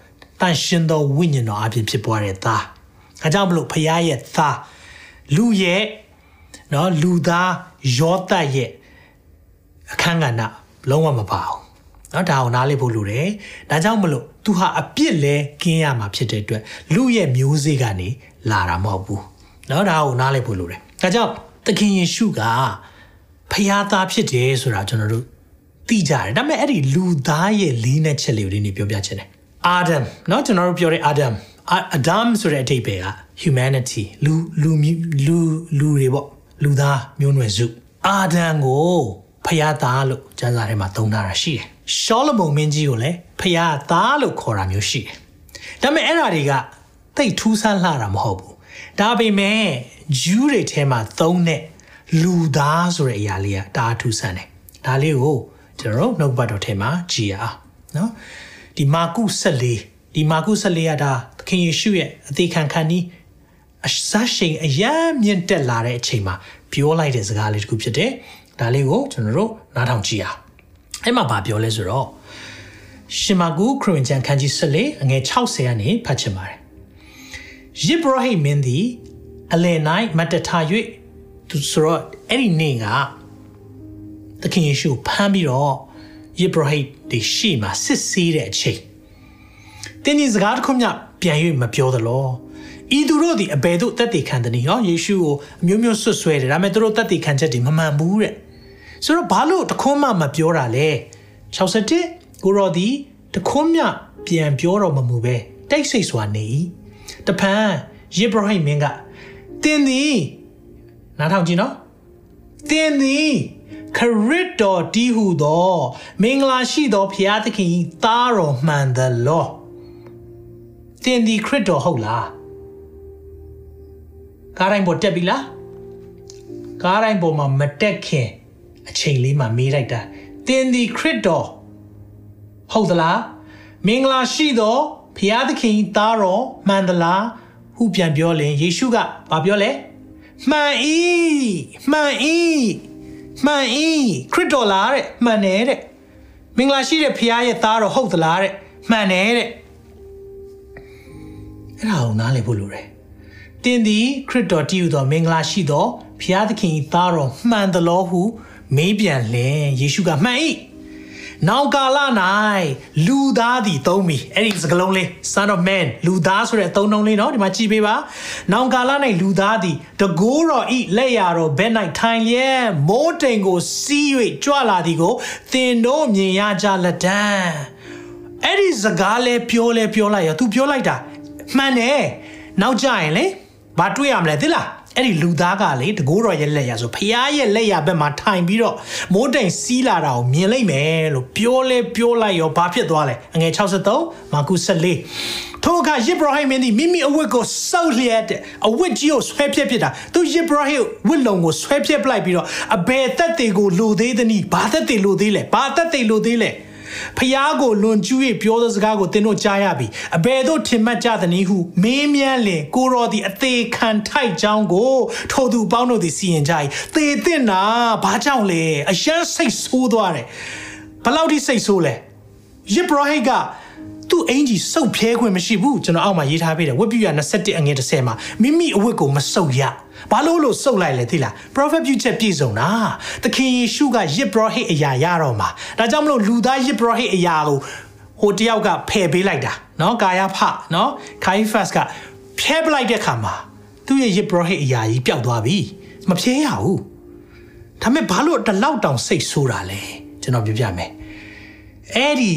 တန်ရှင်သောဝိညာဉ်တော်အပြင်ဖြစ်ပွားတဲ့သားအဲကြောင့်မလို့ဖះရဲ့သားလူရဲ့เนาะလူသားယောသတ်ရဲ့အခန်းကဏ္ဍလုံးဝမပါဘူး နော်ဒါအောင်နားလည်ဖို့လိုတယ်ဒါကြောင့်မလို့သူဟာအပြစ်လဲကင်းရမှာဖြစ်တဲ့အတွက်လူရဲ့မျိုးစေ့ကနေလာတာမဟုတ်ဘူးနော်ဒါအောင်နားလည်ဖို့လိုတယ်ဒါကြောင့်သခင်ယေရှုကဖခင်သားဖြစ်တယ်ဆိုတာကျွန်တော်တို့သိကြတယ်ဒါပေမဲ့အဲ့ဒီလူသားရဲ့လေးနဲ့ချက်လေးကိုဒီနေ့ပြောပြချင်တယ်အာဒမ်နော်ကျွန်တော်တို့ပြောတဲ့အာဒမ်အာဒမ်ဆိုတဲ့အဓိပ္ပာယ်က humanity လူလူလူလူတွေပေါ့လူသားမျိုးနွယ်စုအာဒမ်ကိုဖခင်သားလို့ကျမ်းစာထဲမှာသုံးထားတာရှိတယ် ရှောလမုန်မင်းကြီးကိုလည်းဖယားသားလို့ခေါ်တာမျိုးရှိတယ်ဒါပေမဲ့အဲ့ဓာတွေကတိတ်ထူးဆန်းလှတာမဟုတ်ဘူးဒါပေမဲ့ဂျူးတွေထဲမှာသုံးတဲ့လူသားဆိုတဲ့အရာလေးကဒါထူးဆန်းတယ်ဒါလေးကိုကျွန်တော်နှုတ်ပတ်တော်ထဲမှာကြည်ရအောင်နော်ဒီမာကု14ဒီမာကု14ကဒါသခင်ယေရှုရဲ့အသေးခံခံဤအစရှိန်အယံမြင့်တက်လာတဲ့အချိန်မှာပြောလိုက်တဲ့စကားလေးတစ်ခုဖြစ်တယ်ဒါလေးကိုကျွန်တော်တို့နားထောင်ကြည့်အောင် အဲ့မှာဗာပြောလဲဆိုတော့ရှင်မာကုခရစ်ဝင်ကျမ်းခန်းကြီး14အငယ်60ကနေဖတ်ချင်ပါတယ်ယေဘရဟိမင်းသည်အလယ်၌မတ်တထား၍သူဆိုတော့အဲ့ဒီနေ့ကသခင်ယေရှုဖမ်းပြီးတော့ယေဘရဟိဒီရှေ့မှာစစ်ဆေးတဲ့အချိန်တင်းကြီးစကားတစ်ခုမျှပြန်၍မပြောသလိုဤသူတို့သည်အဘယ်သို့တက်တည်ခံသည်ဟောယေရှုကိုအမျိုးမျိုးဆွတ်ဆွဲတယ်ဒါပေမဲ့သူတို့တက်တည်ခံချက်တွေမမှန်ဘူးတဲ့ ဆိုတော့ဘာလို့တခွန်းမှမပြောတာလဲ61ကိုရော်ဒီတခွန်းမြပြန်ပြောတော့မမူပဲတိတ်ဆိတ်စွာနေတဖန်ယေဘရဟိမင်းကတင်းသည်နားထောင်ကြည့်နော်တင်းသည်ခရစ်တော်တီးဟုသောမင်္ဂလာရှိသောဖျားသခင်သားတော်မှန်သလောတင်းသည်ခရစ်တော်ဟုတ်လားကားတိုင်းပေါ်တက်ပြီလားကားတိုင်းပေါ်မှာမတက်ခင် အချိန်လေးမှာမေးလိုက်တာတင်းဒီခရစ်တော်ဟုတ်သလားမင်္ဂလာရှိသောဖျားသခင်သားတော်မှန်သလားဟုပြန်ပြောလင်ယေရှုကဘာပြောလဲမှန်ဤမှန်ဤမှန်ဤခရစ်တော်လားတဲ့မှန်တယ်တဲ့မင်္ဂလာရှိတဲ့ဖျားရဲ့သားတော်ဟုတ်သလားတဲ့မှန်တယ်တဲ့အဲ့ဒါကိုနားလည်ဖို့လိုတယ်တင်းသည်ခရစ်တော်တည်ယူသောမင်္ဂလာရှိသောဖျားသခင်သားတော်မှန်သလောဟု မေးပြန်လင်ယေရှုကမှန်၏နောက်ကာလ၌လူသားသည်သုံးပြီအဲ့ဒီစကားလုံးလေး son of man လူသားဆိုတဲ့အသုံးနှုန်းလေးเนาะဒီမှာကြည့်ပေးပါနောက်ကာလ၌လူသားသည်တကိုးတော်ဤလက်ရတော်ဘက်၌ထိုင်လျက်မိုးတိမ်ကိုစီး၍ကြွလာသည်ကိုသင်တို့မြင်ရကြလက်တံအဲ့ဒီစကားလဲပြောလဲပြောလိုက်ရသူပြောလိုက်တာမှန်တယ်နောက်ကြရင်လေဘာတွေ့ရမလဲသိလား အဲ့ဒီလူသားကလေတကိုးတော်ရဲ့လက်ရဆိုဖရားရဲ့လက်ရဘက်မှာထိုင်ပြီးတော့မိုးတိမ်စီးလာတာကိုမြင်လိုက်မယ်လို့ပြောလဲပြောလိုက်ရောဘာဖြစ်သွားလဲအငယ်63မာကု14ထိုအခါယေဘရဟိမင်းသည်မိမိအဝတ်ကိုစောက်လျက်တဲ့အဝတ်ကြီးကိုဆွဲဖြက်ဖြစ်တာသူယေဘရဟိဝတ်လုံကိုဆွဲဖြက်ပလိုက်ပြီးတော့အဘယ်သက်တွေကိုလိုသေးသနည်းဘာသက်တွေလိုသေးလဲဘာသက်တွေလိုသေးလဲ ဖျားကိုလွန်ကျူး၍ပြောသောစကားကိုသင်တို့ကြားရပြီအဘယ်သို့ထင်မှတ်ကြသနည်းဟုမေးမြန်းလင်ကိုရောသည်အသေးခံထိုက်ကြောင်းကိုထိုသူပေါင်းတို့သည်စီရင်ကြ၏သေတဲ့နာဘာကြောင့်လဲအယမ်းစိတ်ဆိုးသွားတယ်ဘလောက်ထိစိတ်ဆိုးလဲယေဘရဟိက သူ့အင်ကြီးစုပ်ဖြဲခွင့်မရှိဘူးကျွန်တော်အောက်မှာရေးထားပေးတယ်ဝက်ပြူရ21အငယ်30မှာမိမိအဝတ်ကိုမစုပ်ရဘာလို့လို့စုပ်လိုက်လဲသိလား prophet ပြုချက်ပြည့်စုံတာသခင်ယေရှုကယစ်ဘရဟိအရာရတော့မှာဒါကြောင့်မလို့လူသားယစ်ဘရဟိအရာကိုဟိုတယောက်ကဖယ်ပေးလိုက်တာเนาะကာယဖเนาะ Caiaphas ကဖျက်ပလိုက်တဲ့ခါမှာသူ့ရဲ့ယစ်ဘရဟိအရာကြီးပျောက်သွားပြီမဖြဲရဘူးဒါပေမဲ့ဘာလို့တလောက်တောင်စိတ်ဆိုးတာလဲကျွန်တော်ပြောပြမယ်အဲ့ဒီ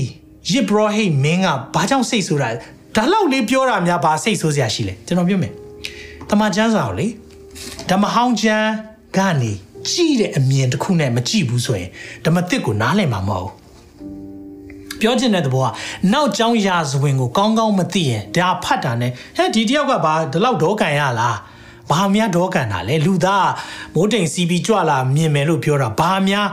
ယစ်ဘရဟိမင်းကဘာကြောင့်စိတ်ဆိုးတာဒါလောက်လေးပြောတာများဘာစိတ်ဆိုးစရာရှိလဲကျွန်တော်ပြောမယ်တမန်ကျမ်းစာကိုလေဓမ္မဟောင်းကျမ်းကနေကြည့်တဲ့အမြင်တစ်ခုနဲ့မကြည့်ဘူးဆိုရင်ဓမ္မသစ်ကိုနားလည်မှာမဟုတ်ဘူးပြောချင်တဲ့သဘောကနောက်ကျောင်းရာဇဝင်ကိုကောင်းကောင်းမသိရင်ဒါဖတ်တာနဲ့ဟဲ့ဒီတယောက်ကဘာဒီလောက်ဒေါကန်ရလားဘာများဒေါကန်တာလဲလူသားမိုးတိမ်စီးပြီးကြွလာမြင်မယ်လို့ပြောတာဘာများ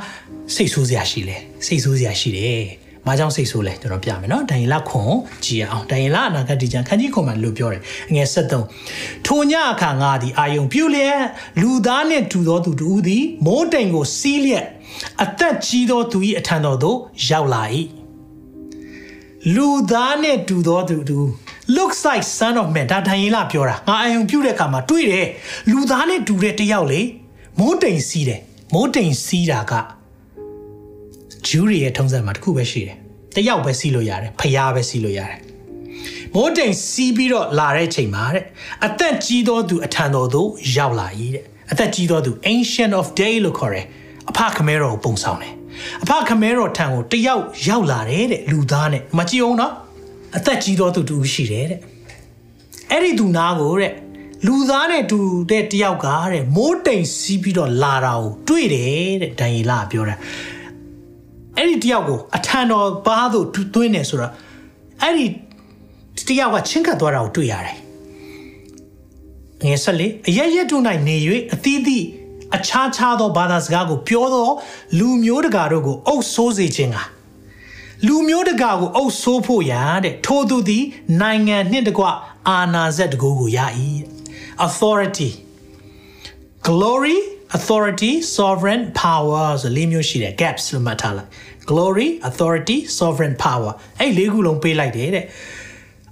စိတ်ဆိုးစရာရှိလဲစိတ်ဆိုးစရာရှိတယ် ဘာကြောင့်စိတ်ဆိုးလဲကျွန်တော်ပြမယ်နော်ဒိုင်လာခွန်ကြည်အောင်ဒိုင်လာအနာဂတ်ဒီချန်ခန်းကြီးခွန်မှာလို့ပြောတယ်အငယ်73ထိုညအခါငါသည်အာယုံပြုလျက်လူသားနှင့်တူသောသူတူသည်မိုးတိမ်ကိုစီးလျက်အသက်ကြီးသောသူ၏အထံတော်သို့ရောက်လာ၏လူသားနဲ့တူသောသူတူ looks like son of man ဒါဒိုင်လာပြောတာငါအာယုံပြုတဲ့အခါမှာတွေ့တယ်လူသားနဲ့တူတဲ့တယောက်လေမိုးတိမ်စီးတယ်မိုးတိမ်စီးတာက ဂျူးရီရဲ့ထုံးစံမှာတစ်ခုပဲရှိတယ်တယောက်ပဲစီးလို့ရတယ်ဖျားပဲစီးလို့ရတယ်မိုးတိမ်စီးပြီးတော့လာတဲ့ချိန်မှာတဲ့အသက်ကြီးသောသူအထံတော်သို့ရောက်လာ၏တဲ့အသက်ကြီးသောသူ ancient of day လို့ခေါ်တယ်အဖခမဲတော်ကိုပုံဆောင်တယ်အဖခမဲတော်ထံကိုတယောက်ရောက်လာတယ်တဲ့လူသားနဲ့မကြည့်အောင်နော်အသက်ကြီးသောသူတူရှိတယ်တဲ့အဲ့ဒီသူနာကိုတဲ့လူသားနဲ့တူတဲ့တယောက်ကတဲ့မိုးတိမ်စီးပြီးတော့လာတာကိုတွေ့တယ်တဲ့ဒန်ယေလကပြောတာ အဲ့ဒီတယောက်ကိုအထံတော်ဘားသို့သွင်းနေဆိုတော့အဲ့ဒီတယောက်ကချင်းကပ်သွားတာကိုတွေ့ရတယ်ငယ်ဆက်လေအရရက်တို့၌နေ၍အသီးသီးအခြားခြားသောဘာသာစကားကိုပြောသောလူမျိုးတကာတို့ကိုအုပ်ဆိုးစေခြင်းကလူမျိုးတကာကိုအုပ်ဆိုးဖို့ရတဲ့ထိုသူသည် နိုင်ငံနှင့်တကွအာနာဇက်တကူကိုရ၏တဲ့ authority glory authority sovereign power ဆိုလေးမျိုးရှိတယ် gaps လို့မှတ်ထားလိုက် glory authority sovereign power အဲ့လေးခုလုံးပေးလိုက်တယ်တဲ့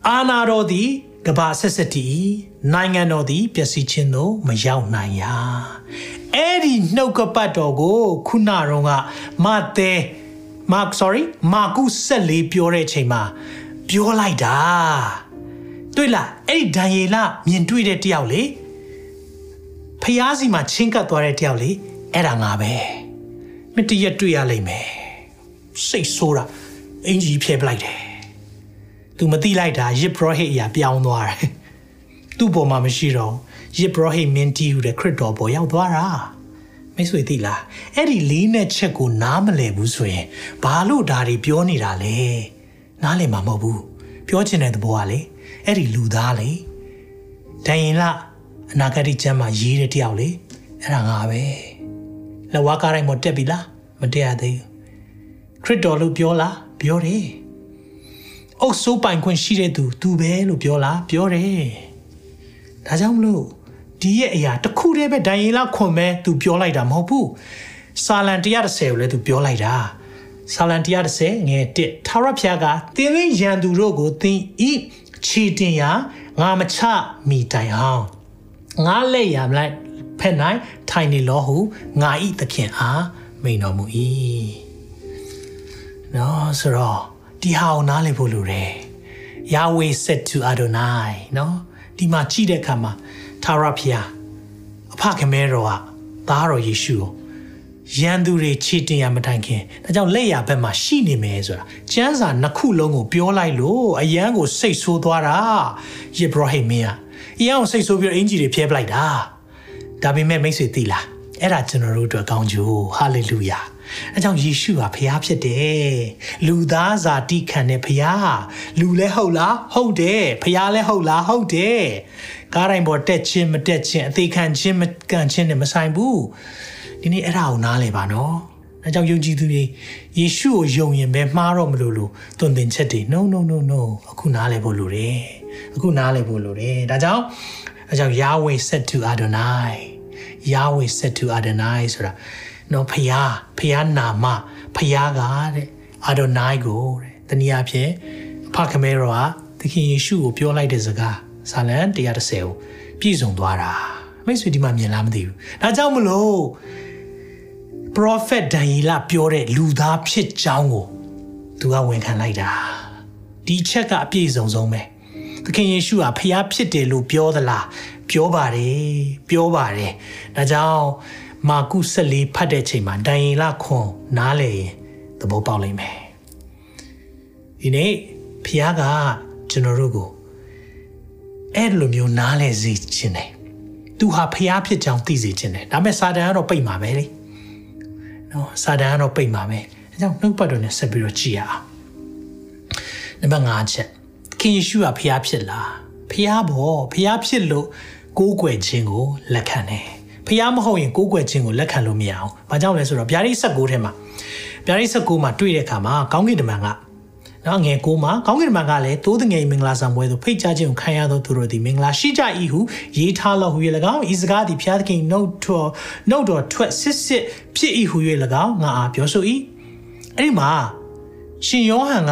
အာနာတော်သည်ကဘာဆက်ဆက်တီနိုင်ငံတော်သည်ပျက်စီးခြင်းသို့မရောက်နိုင်ရာအဲ့ဒီနှုတ်ကပတ်တော်ကို ခုနတော့ကမသဲ Mark sorry မာကု14ပြောတဲ့အချိန်မှာပြောလိုက်တာတွေ့လားအဲ့ဒီဒံယေလမြင်တွေ့တဲ့တယောက်လေ ဖျားစီမှာချင်းကပ်သွားတဲ့တယောက်လေအဲ့ဒါငါပဲမတရက်တွေ့ရလိမ့်မယ်စိတ်ဆိုးတာအင်ကြီးဖြဲပလိုက်တယ်သူမသိလိုက်တာယစ်ဘရဟိအရာပြောင်းသွားတယ်သူ့ပေါ်မှာမရှိတော့ယစ်ဘရဟိမင်းတီဟူတဲ့ခရစ်တော်ပေါ်ရောက်သွားတာမိတ်ဆွေသိလားအဲ့ဒီလေးနဲ့ချက်ကိုနားမလည်ဘူးဆိုရင်ဘာလို့ဒါတွေပြောနေတာလဲနားလည်မှာမဟုတ်ဘူးပြောချင်တဲ့သဘောကလေအဲ့ဒီလူသားလေဒိုင်ရင်လ အနာဂတ်ကျမ်းမှာရေးတဲ့တယောက်လေအဲ့ဒါငါပဲလဝါကားတိုင်းမတက်ပြီလားမတက်ရသေးဘူးခရစ်တော်လို့ပြောလားပြောတယ်အုပ်စိုးပိုင်ခွင့်ရှိတဲ့သူသူပဲလို့ပြောလားပြောတယ်ဒါကြောင့်မလို့ဒီရဲ့အရာတစ်ခုတည်းပဲဒိုင်ယေလခွန်ပဲသူပြောလိုက်တာမဟုတ်ဘူးစာလံ130ကိုလည်းသူပြောလိုက်တာစာလံ130ငယ်1ထာဝရဘုရားကသင်ရန်သူတို့ကိုသင်ဤခြေတင်ရာငါမချမိတိုင်အောင် ငါလက်ရမလိုက်ဖက်နိုင်ထိုင်နေလောဟုငါဤသခင်အားမိန်တော်မူ၏နော်ဆိုတော့ဒီဟာကိုနားလည်ဖို့လိုတယ် Yahweh said to Adonai နော်ဒီမှာကြည့်တဲ့အခါမှာထာဝရဘုရားအဖခင်မဲတော်ကသားတော်ယေရှုကိုရန်သူတွေခြေတင်ရမတိုင်ခင်ဒါကြောင့်လက်ရဘက်မှာရှိနေမယ်ဆိုတာကျမ်းစာနှစ်ခုလုံးကိုပြောလိုက်လို့အယံကိုစိတ်ဆိုးသွားတာယေဘရဟိမင်းက အယံကိုစိတ်ဆိုးပြီးအင်ဂျီတွေဖျဲပလိုက်တာဒါပေမဲ့မိတ်ဆွေသိလားအဲ့ဒါကျွန်တော်တို့အတွက်ကောင်းကြိုးဟာလေလုယာအဲကြောင့်ယေရှုဟာဖခင်ဖြစ်တယ်လူသားစာတိခံတဲ့ဖခင်လူလဲဟုတ်လားဟုတ်တယ်ဖခင်လဲဟုတ်လားဟုတ်တယ်ကားတိုင်းပေါ်တက်ချင်းမတက်ချင်းအသေးခံချင်းမကန်ချင်းနဲ့မဆိုင်ဘူးဒီနေ့အဲ့ဒါကိုနားလည်ပါနော်အဲကြောင့်ယုံကြည်သူတွေယေရှုကိုယုံရင်ပဲမှားတော့မလို့လို့သွန်သင်ချက်တွေ no no no no အခုနားလည်ဖို့လိုတယ် အခုနားလည်ဖို့လိုတယ်ဒါကြောင့်အဲကြောင့် Yahweh said to Adonai Yahweh said to Adonai ဆိုတာနော်ဖယားဖယားနာမဖယားကတဲ့အာဒိုနိုင်ကိုတဲ့တနည်းအားဖြင့်အဖခမဲရောကသခင်ယေရှုကိုပြောလိုက်တဲ့စကားဇာလန်130ကိုပြည့်စုံသွားတာမိတ်ဆွေဒီမှာမြင်လားမသိဘူးဒါကြောင့်မလို့ prophet ဒံယေလပြောတဲ့လူသားဖြစ်ကြောင်းကိုသူကဝန်ခံလိုက်တာဒီချက်ကအပြည့်စုံဆုံးပဲ သခင်ယေရှုဟာဖျားဖြစ်တယ်လို့ပြောသလားပြောပါတယ်ပြောပါတယ်ဒါကြောင့်မာကု14ဖတ်တဲ့ချိန်မှာဒံယေလခွန်နားလေရင်သဘောပေါက်လိမ့်မယ်ဒီနေ့ဖျားကကျွန်တော်တို့ကိုအဲ့လိုမျိုးနားလဲစေခြင်းတယ်သူဟာဖျားဖြစ်ကြောင်းသိစေခြင်းတယ်ဒါပေမဲ့စာတန်ကတော့ပိတ်မှာပဲလေနော်စာတန်ကတော့ပိတ်မှာပဲအဲကြောင့်နှုတ်ပတ်တော်နဲ့ဆက်ပြီးတော့ကြည်ရအောင်နံပါတ်5ချက် ခင်ယေရှုကဖျားဖြစ်လားဖျားဘောဖျားဖြစ်လို့ကိုးကွယ်ခြင်းကိုလက်ခံတယ်ဖျားမဟုတ်ရင်ကိုးကွယ်ခြင်းကိုလက်ခံလို့မရအောင်။ဘာကြောင့်လဲဆိုတော့ဗျာဒိတ်16ထဲမှာဗျာဒိတ်16မှာတွေ့တဲ့အခါမှာကောင်းကင်တမန်ကနော်ငယ်ကိုမှာကောင်းကင်တမန်ကလည်းတိုးတငယ်မင်္ဂလာဆောင်ပွဲသို့ဖိတ်ကြားခြင်းကိုခံရသောသူတို့သည်မင်္ဂလာရှိကြ၏ဟုရေးထားလို့ဟူ၍၎င်းဤစကားသည်ဖျားသခင်နှုတ်တော်နှုတ်တော်ထွက်စစ်စစ်ဖြစ်၏ဟု၍၎င်းငါအားပြောဆို၏အဲ့ဒီမှာရှင်ယောဟန်က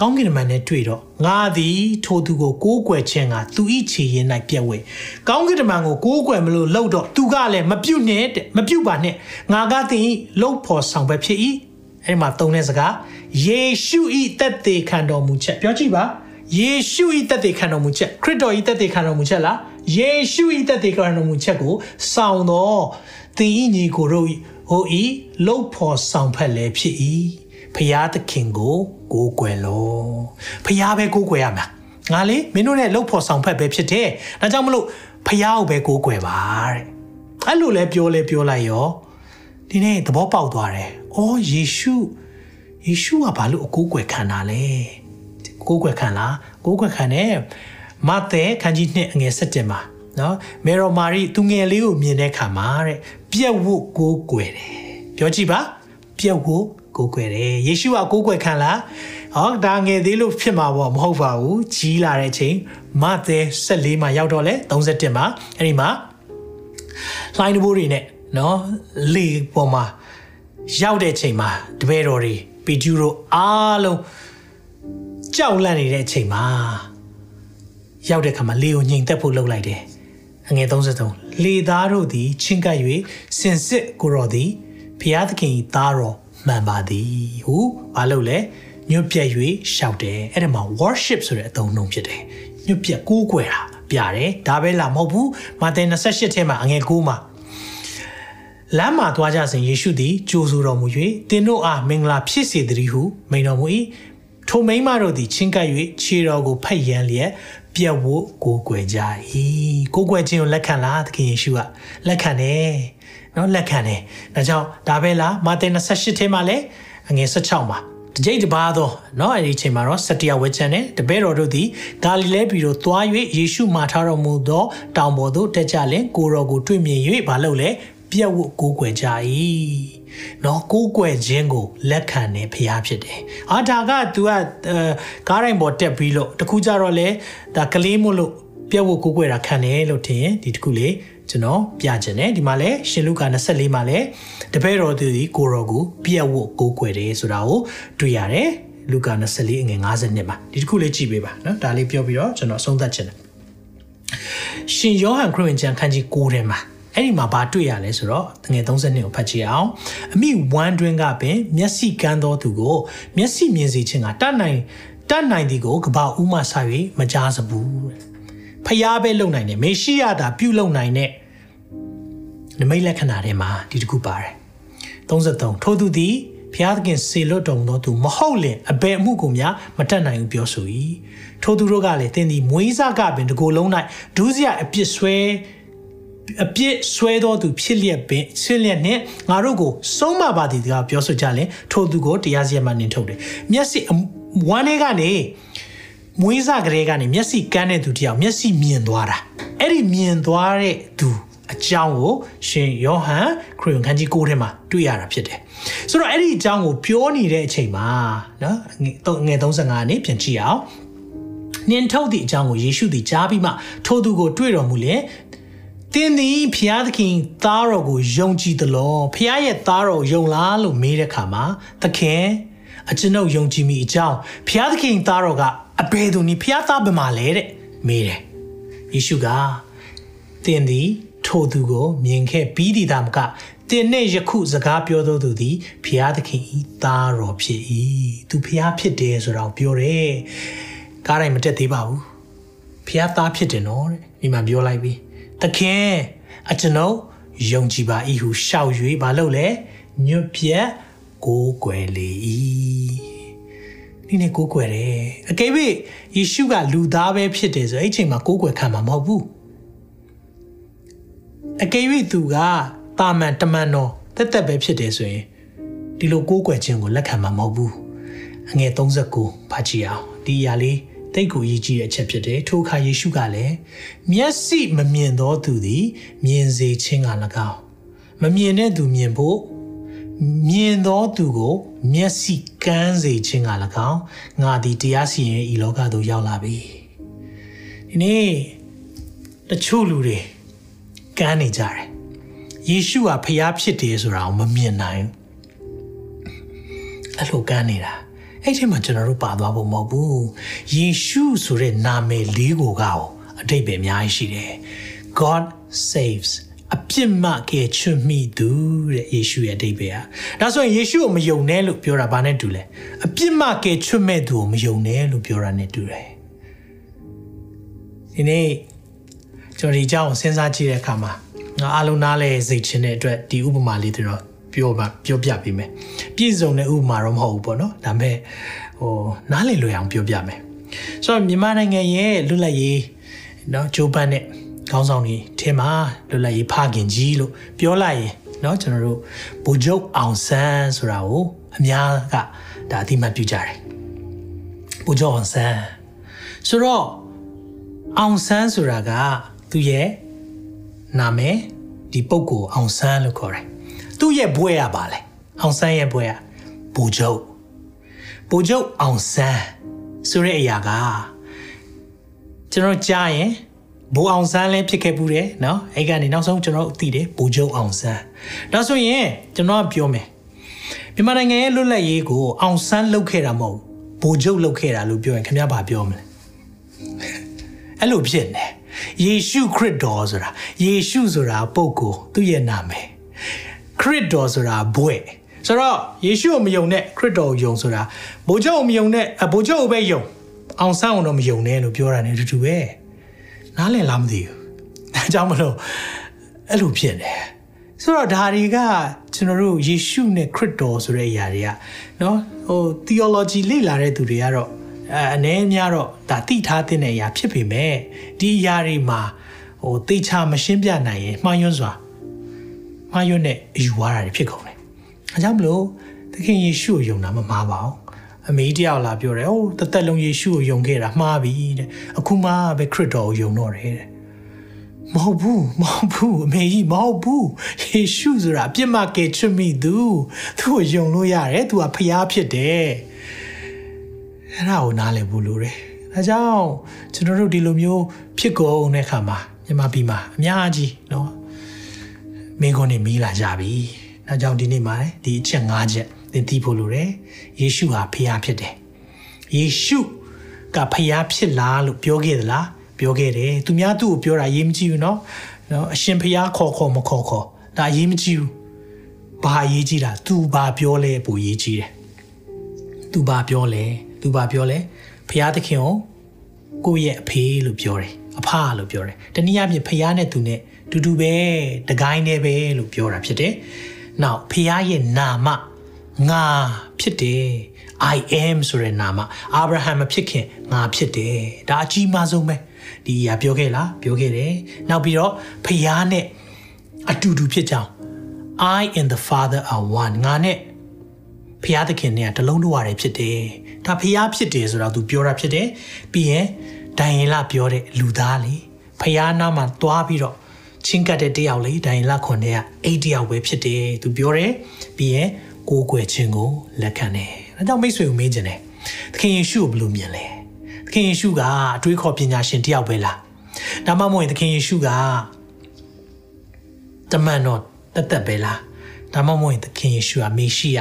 ကောင်းကင်မန်နဲ့တွေ့တော့ငါသည်ထိုသူကိုကိုးကွယ်ခြင်းကသူဤခြေရင်၌ပြက်ဝဲကောင်းကင်မန်ကိုကိုးကွယ်မလို့လှုပ်တော့သူကလည်းမပြုတ်နဲ့တဲ့မပြုတ်ပါနဲ့ငါကသင်လှုပ်ဖို့ဆောင်ပဲဖြစ်၏အဲ့ဒီမှာသုံးတဲ့စကားယေရှုဤတက်သေးခံတော်မူချက်ပြောကြည့်ပါယေရှုဤတက်သေးခံတော်မူချက်ခရစ်တော်ဤတက်သေးခံတော်မူချက်လားယေရှုဤတက်သေးခံတော်မူချက်ကိုစောင့်တော့သင်ဤညီကိုတို့ဟိုဤလှုပ်ဖို့ဆောင်ဖက်လည်းဖြစ်၏ဖရာသခင်ကို ကိုးကွယ်လို့ဖရာပဲကိုးကွယ်ရမှာငါလေမင်းတို့နဲ့လှုပ်ဖို့ဆောင်ဖက်ပဲဖြစ်တယ်ဒါကြောင့်မလို့ဖရာကိုပဲကိုးကွယ်ပါတဲ့အဲ့လိုလဲပြောလဲပြောလိုက်ရောဒီနေ့သဘောပေါက်သွားတယ်အော်ယေရှုယေရှုကဘာလို့အကိုးကွယ်ခံတာလဲကိုးကွယ်ခံလားကိုးကွယ်ခံတယ်မဿဲခန်းကြီး2အငယ်7မှာနော်မေရိုမာရီသူငယ်လေးကိုမြင်တဲ့ခါမှာတဲ့ပြက်ဝတ်ကိုးကွယ်တယ်ပြောကြည့်ပါပြက်ဝတ် ကိုးကွယ်တယ်ယေရှုကကိုးကွယ်ခံလားဟောဒါငယ်သေးလို့ဖြစ်မှာပေါ့မဟုတ်ပါဘူးကြီးလာတဲ့အချိန်မဿဲ14မှာရောက်တော့လဲ31မှာအဲ့ဒီမှာလှိုင်းတဘိုးတွေနဲ့နော်လေပေါ်မှာရောက်တဲ့ချိန်မှာတပည့်တော်တွေပီကျူတို့အားလုံးကြောက်လန့်နေတဲ့အချိန်မှာရောက်တဲ့ခါမှာလေကိုညင်သက်ဖို့လုပ်လိုက်တယ်အငယ်33လေသားတို့သည်ချင်းကပ်၍စင်စစ်ကိုတော်သည်ဖျားသခင်သားတော် မှန်ပါသည်ဟုဘာလို့လဲညွတ်ပြက်၍ရှောက်တယ်အဲ့ဒါမှာ worship ဆိုတဲ့အသုံးနှုန်းဖြစ်တယ်ညွတ်ပြက်ကိုးကွယ်တာပြတယ်ဒါပဲလားမဟုတ်ဘူးမာသဲ28ထဲမှာအငယ်9မှာလမ်းမှာသွားကြစဉ်ယေရှုသည်ကြိုဆိုတော်မူ၍သင်တို့အားမင်္ဂလာဖြစ်စေတည်းဟုမိန်တော်မူ၏ထိုမိန်းမတို့သည်ချင်းကပ်၍ခြေတော်ကိုဖက်ရန်လျက်ပြက်ဝတ်ကိုကွယ်ကြ၏ကိုကွယ်ခြင်းကိုလက်ခံလားသခင်ယေရှုကလက်ခံတယ် နော်လက်ခံတယ်ဒါကြောင့်ဒါပဲလားမာသဲ28ထဲမှာလည်းအငယ်16မှာတကြိတ်တပါတော့เนาะအဲ့ဒီအချိန်မှာတော့စတရဝက်ချန်နဲ့တပည့်တော်တို့သည်ဂါလိလဲပြည်သို့သွား၍ယေရှုမှာထားတော်မူသောတောင်ပေါ်သို့တက်ကြလင်ကိုတော်ကိုတွေ့မြင်၍ဘာလုပ်လဲပြက်ဝတ်ကိုးကွယ်ကြ၏နော်ကိုးကွယ်ခြင်းကိုလက်ခံနေဖရားဖြစ်တယ်။အာဒါက तू ကကားတိုင်းပေါ်တက်ပြီးလို့တခုကြတော့လေဒါကလေးမို့လို့ပြက်ဝတ်ကိုးကွယ်တာခံတယ်လို့ထင်ရင်ဒီတခုလေး ကျွန်တော်ပြချင်တယ်ဒီမှာလဲရှင်လုကာ24မှာလဲတပည့်တော်သူဒီကိုရောကိုပြက်ဝတ်ကိုးကွယ်တယ်ဆိုတာကိုတွေ့ရတယ်လူကာ24အငယ်52မှာဒီတခုလေးကြည့်ပေးပါနော်ဒါလေးပြောပြီးတော့ကျွန်တော်ဆုံးသက်ချင်တယ်ရှင်ယောဟန်ခရစ်ဝင်ကျမ်းခန်းကြီး9ထဲမှာအဲ့ဒီမှာဘာတွေ့ရလဲဆိုတော့ငွေ32ကိုဖတ်ကြည့်အောင်အမိဝမ်းတွင်းကပင်မျက်စိကန်းသောသူကို မျက်စိမြင်စေခြင်းကတတ်နိုင်တတ်နိုင်သည်ကိုကဘာဥမှဆ၍မကြားစဘူး ဖျားပဲလုံနိုင်တယ်မေရှိယတာပြုတ်လုံနိုင်တဲ့နမိတ်လက္ခဏာတွေမှာဒီတခုပါတယ်33ထို့သူသည်ဖျားသခင်စေလွတ်တော်မူသောသူမဟုတ်လင်အဘယ်အမှုကိုများမတတ်နိုင်ဘူးပြောဆို၏ထို့သူတို့ကလည်းသင်သည်မွေးစားကပင်တကိုယ်လုံး၌ဒုစရအပြစ်ဆွဲအပြစ်ဆွဲတော်သူဖြစ်လျက်ပင်ဖြစ်လျက်နဲ့ငါတို့ကိုဆုံးမပါသည်ကပြောဆိုကြရင်ထိုသူကိုတရားစီရင်မှနင်ထုတ်တယ်မျက်စိဝမ်းလေးကနေ မွေးစားကလေးကနေမျက်စိကန်းတဲ့သူတယောက်မျက်စိမြင်သွားတာအဲ့ဒီမြင်သွားတဲ့သူအကြောင်းကိုရှင်ယောဟန်ခရစ်ဝင်ခန်းကြီး9ထဲမှာတွေ့ရတာဖြစ်တယ်ဆိုတော့အဲ့ဒီအကြောင်းကိုပြောနေတဲ့အချိန်မှာနော်ငယ်35နဲ့ပြန်ကြည့်အောင်နင်ထုတ်သည့်အကြောင်းကိုယေရှုသည်ကြားပြီးမှထိုသူကိုတွေ့တော်မူလျင်တင်းသည်ဖျားသခင်သားတော်ကိုယုံကြည်သလားဖျားရဲ့သားတော်ယုံလားလို့မေးတဲ့အခါမှာသခင်အကျွန်ုပ်ယုံကြည်မိအကြောင်းဖျားသခင်သားတော်က အဘယ်သူနည်းဖျားသားဘယ်မှာလဲတဲ့မေးတယ်ယေရှုကတင်းသည်ထိုသူကိုမြင်ခဲ့ပြီးသည်သာမကတင်နဲ့ယခုစကားပြောသောသူသည်ဖျားသခင်ဤသားတော်ဖြစ်၏သူဖျားဖြစ်တယ်ဆိုတော့ပြောတယ်ကားတိုင်းမတက်သေးပါဘူးဖျားသားဖြစ်တယ်နော်တဲ့ဒီမှာပြောလိုက်ပြီးသခင်အကျွန်ုပ်ယုံကြည်ပါ၏ဟုရှောက်၍မလုပ်လဲညွတ်ပြက်ကိုးကွယ်လေ၏ ဒီနေ့ကိုးကွယ်တယ်အကယ်၍ယေရှုကလူသားပဲဖြစ်တယ်ဆိုအဲ့ချိန်မှာကိုးကွယ်ခံမှာမဟုတ်ဘူးအကယ်၍သူကတာမန်တမန်တော်တက်တက်ပဲဖြစ်တယ်ဆိုရင်ဒီလိုကိုးကွယ်ခြင်းကိုလက်ခံမှာမဟုတ်ဘူးအငယ်39ဖတ်ကြည့်အောင်ဒီအရာလေးတိတ်ကိုရည်ကြည်တဲ့အချက်ဖြစ်တယ်ထိုအခါယေရှုကလည်းမျက်စိမမြင်သောသူသည် မြင်စေခြင်းက၎င်းမမြင်တဲ့သူမြင်ဖို့ မြင်သောသူကို မျက်စိကန်းစေခြင်းက၎င်းငါသည်တရားစီရင်ဤလောကသို့ရောက်လာပြီဒီနေ့တချို့လူတွေကန်းနေကြတယ်ယေရှုဟာဖျားဖြစ်တယ်ဆိုတာကိုမမြင်နိုင်ဘူးအဲ့လိုကန်းနေတာအဲ့ဒီမှာကျွန်တော်တို့ပါသွားဖို့မဟုတ်ဘူးယေရှုဆိုတဲ့နာမည်လေးကိုကောအတိတ်ပဲအများကြီးရှိတယ် God saves အပြစ်မှကယ်ချွတ်မိသူတဲ့ယေရှုရဲ့အတိတ်ပဲอ่ะဒါဆိုရင်ယေရှုကိုမယုံနဲ့လို့ပြောတာဘာနဲ့တူလဲအပြစ်မှကယ်ချွတ်မဲ့သူကိုမယုံနဲ့လို့ပြောတာနဲ့တူတယ်ဒီနေ့ကျွန်တော်ဒီအကြောင်းစဉ်းစားကြည့်တဲ့အခါမှာငါအလုံးနားလဲစိတ်ချင်းတဲ့အတွက်ဒီဥပမာလေးတွေတော့ ပြောပါပြောပြပေးမယ်ပြည့်စုံတဲ့ဥပမာတော့မဟုတ်ဘူးပေါ့နော်ဒါပေမဲ့ဟိုနားလည်လွယ်အောင်ပြောပြမယ်ဆိုတော့မြန်မာနိုင်ငံရဲ့လွတ်လပ်ရေးเนาะဂျိုးပန်းနဲ့ ခေါင်းဆောင်တွေထဲမှာလွတ်လပ်ရေးဖခင်ကြီးလို့ပြောလိုက်ရင်เนาะကျွန်တော်တို့ဗိုလ်ချုပ်အောင်ဆန်းဆိုတာကိုအများကဒါအသိမှတ်ပြုကြတယ်ဗိုလ်ချုပ်အောင်ဆန်းဆိုတော့အောင်ဆန်းဆိုတာကသူ့ရဲ့နာမည်ဒီပုဂ္ဂိုလ်အောင်ဆန်းလို့ခေါ်တယ်သူ့ရဲ့ဘွဲရပါလေအောင်ဆန်းရဲ့ဘွဲရဘူဂျုတ်ဘူဂျုတ်အောင်ဆန်းဆိုတဲ့အရာကကျွန်တော်ကြားရင် ဘိုးအောင်ဆန်းလည်းဖြစ်ခဲ့ဘူးတယ်နော်အဲ့ကနေနောက်ဆုံးကျွန်တော်သိတယ်ဘိုးချုပ်အောင်ဆန်းဒါဆိုရင်ကျွန်တော်ကပြောမယ်မြန်မာနိုင်ငံရဲ့လွတ်လပ်ရေးကိုအောင်ဆန်းလုပ်ခဲ့တာမဟုတ်ဘူးဘိုးချုပ်လုပ်ခဲ့တာလို့ပြောရင်ခင်ဗျားဘာပြောမလဲအဲ့လိုဖြစ်နေယေရှုခရစ်တော်ဆိုတာယေရှုဆိုတာပုဂ္ဂိုလ်သူ့ရဲ့နာမည်ခရစ်တော်ဆိုတာဘွဲ့ဆိုတော့ယေရှုကိုမယုံနဲ့ခရစ်တော်ကိုယုံဆိုတာဘိုးချုပ်ကိုမယုံနဲ့ဘိုးချုပ်ကိုပဲယုံအောင်ဆန်းအောင်တော့မယုံနဲ့လို့ပြောတာ ਨੇ တူတူပဲ နားလည်လားမသိဘူးဒါကြောင့်မလို့အဲ့လိုဖြစ်တယ်ဆိုတော့ဒါတွေကကျွန်တော်တို့ယေရှုနဲ့ခရစ်တော်ဆိုတဲ့အရာတွေကနော်ဟို theology လေ့လာတဲ့သူတွေကတော့အဲအ ਨੇ များတော့ဒါသိထားတဲ့အရာဖြစ်ပေမဲ့ဒီအရာတွေမှာဟိုသိချာမရှင်းပြနိုင်ရင်မှားယွန်းစွာမှားယွန်းတဲ့အယူဝါဒတွေဖြစ်ကုန်တယ်။အဲကြောင့်မလို့သခင်ယေရှုကိုယုံတာမမှားပါဘူး။ အမေတယောက်လာပြောတယ်။ဟိုတသက်လုံးယေရှုကိုယုံခဲ့တာမှားပြီတဲ့။အခုမှပဲခရစ်တော်ကိုယုံတော့တယ်တဲ့။မဟုတ်ဘူးမဟုတ်ဘူးအမေကြီးမဟုတ်ဘူးယေရှုဆိုတာအပြစ်မကယ်ချွတ်မိသူသူ့ကိုယုံလို့ရတယ်သူကဖျားဖြစ်တယ်။အဲ့ဒါကိုနားလည်ဖို့လိုတယ်။ဒါကြောင့်ကျွန်တော်တို့ဒီလိုမျိုးဖြစ်ကုန်တဲ့အခါမှာမြန်မာပြည်မှာအများကြီးเนาะမင်းကုန်နေမိလာကြပြီ။ဒါကြောင့်ဒီနေ့မှာဒီအချက်၅ချက် သင်သိဖို့လိုတယ်။ယေရှုဟာဖခင်ဖြစ်တယ်။ယေရှုကဖခင်ဖြစ်လားလို့ပြောခဲ့သလား။ပြောခဲ့တယ်။သူများသူ့ကိုပြောတာရေးမကြည့်ဘူးเนาะ။နော်အရှင်ဖခင်ခေါ်ခေါ်မခေါ်ခေါ်ဒါရေးမကြည့်ဘူး။ဘာရေးကြည့်တာ။ तू ဘာပြောလဲပိုရေးကြည့်တယ်။ तू ဘာပြောလဲ။သူဘာပြောလဲဖះသခင်ကိုကိုယ့်ရဲ့အဖေလို့ပြောတယ်အဖလို့ပြောတယ်တနည်းအားဖြင့်ဖះနဲ့သူနဲ့တူတူပဲတကိုင်းနဲ့ပဲလို့ပြောတာဖြစ်တယ်နောက်ဖះရဲ့နာမ ငါဖြစ်တယ် I am ဆိုတဲ့နာမအာဗြဟံမဖြစ်ခင်ငါဖြစ်တယ်ဒါအကြီးမားဆုံးပဲဒီအရာပြောခဲ့လားပြောခဲ့တယ်နောက်ပြီးတော့ဖះနဲ့အတူတူဖြစ်ကြောင်း I and the Father are one ငါနဲ့ဖះသခင်နဲ့တလုံးတဝရတယ်ဖြစ်တယ်ဒါဖះဖြစ်တယ်ဆိုတော့ तू ပြောတာဖြစ်တယ်ပြီးရင်ဒိုင်ရင်လပြောတဲ့လူသားလေဖះနာမှာသွားပြီးတော့ချင်းကတ်တဲ့တယောက်လေဒိုင်လခွန်တဲ့ကအိတ်တယောက်ပဲဖြစ်တယ်သူပြောတယ်ပြီးရင် ကိုးကွယ်ခြင်းကိုလက်ခံတယ်ဒါကြောင့်မိတ်ဆွေကိုမေးခြင်းတယ်သခင်ယေရှုကိုဘယ်လိုမြင်လဲသခင်ယေရှုကအတွေးခေါ်ပညာရှင်တယောက်ပဲလားဒါမှမဟုတ်ရင်သခင်ယေရှုကတမန်တော်တသက်ပဲလားဒါမှမဟုတ်ရင်သခင်ယေရှုကမေရှိယ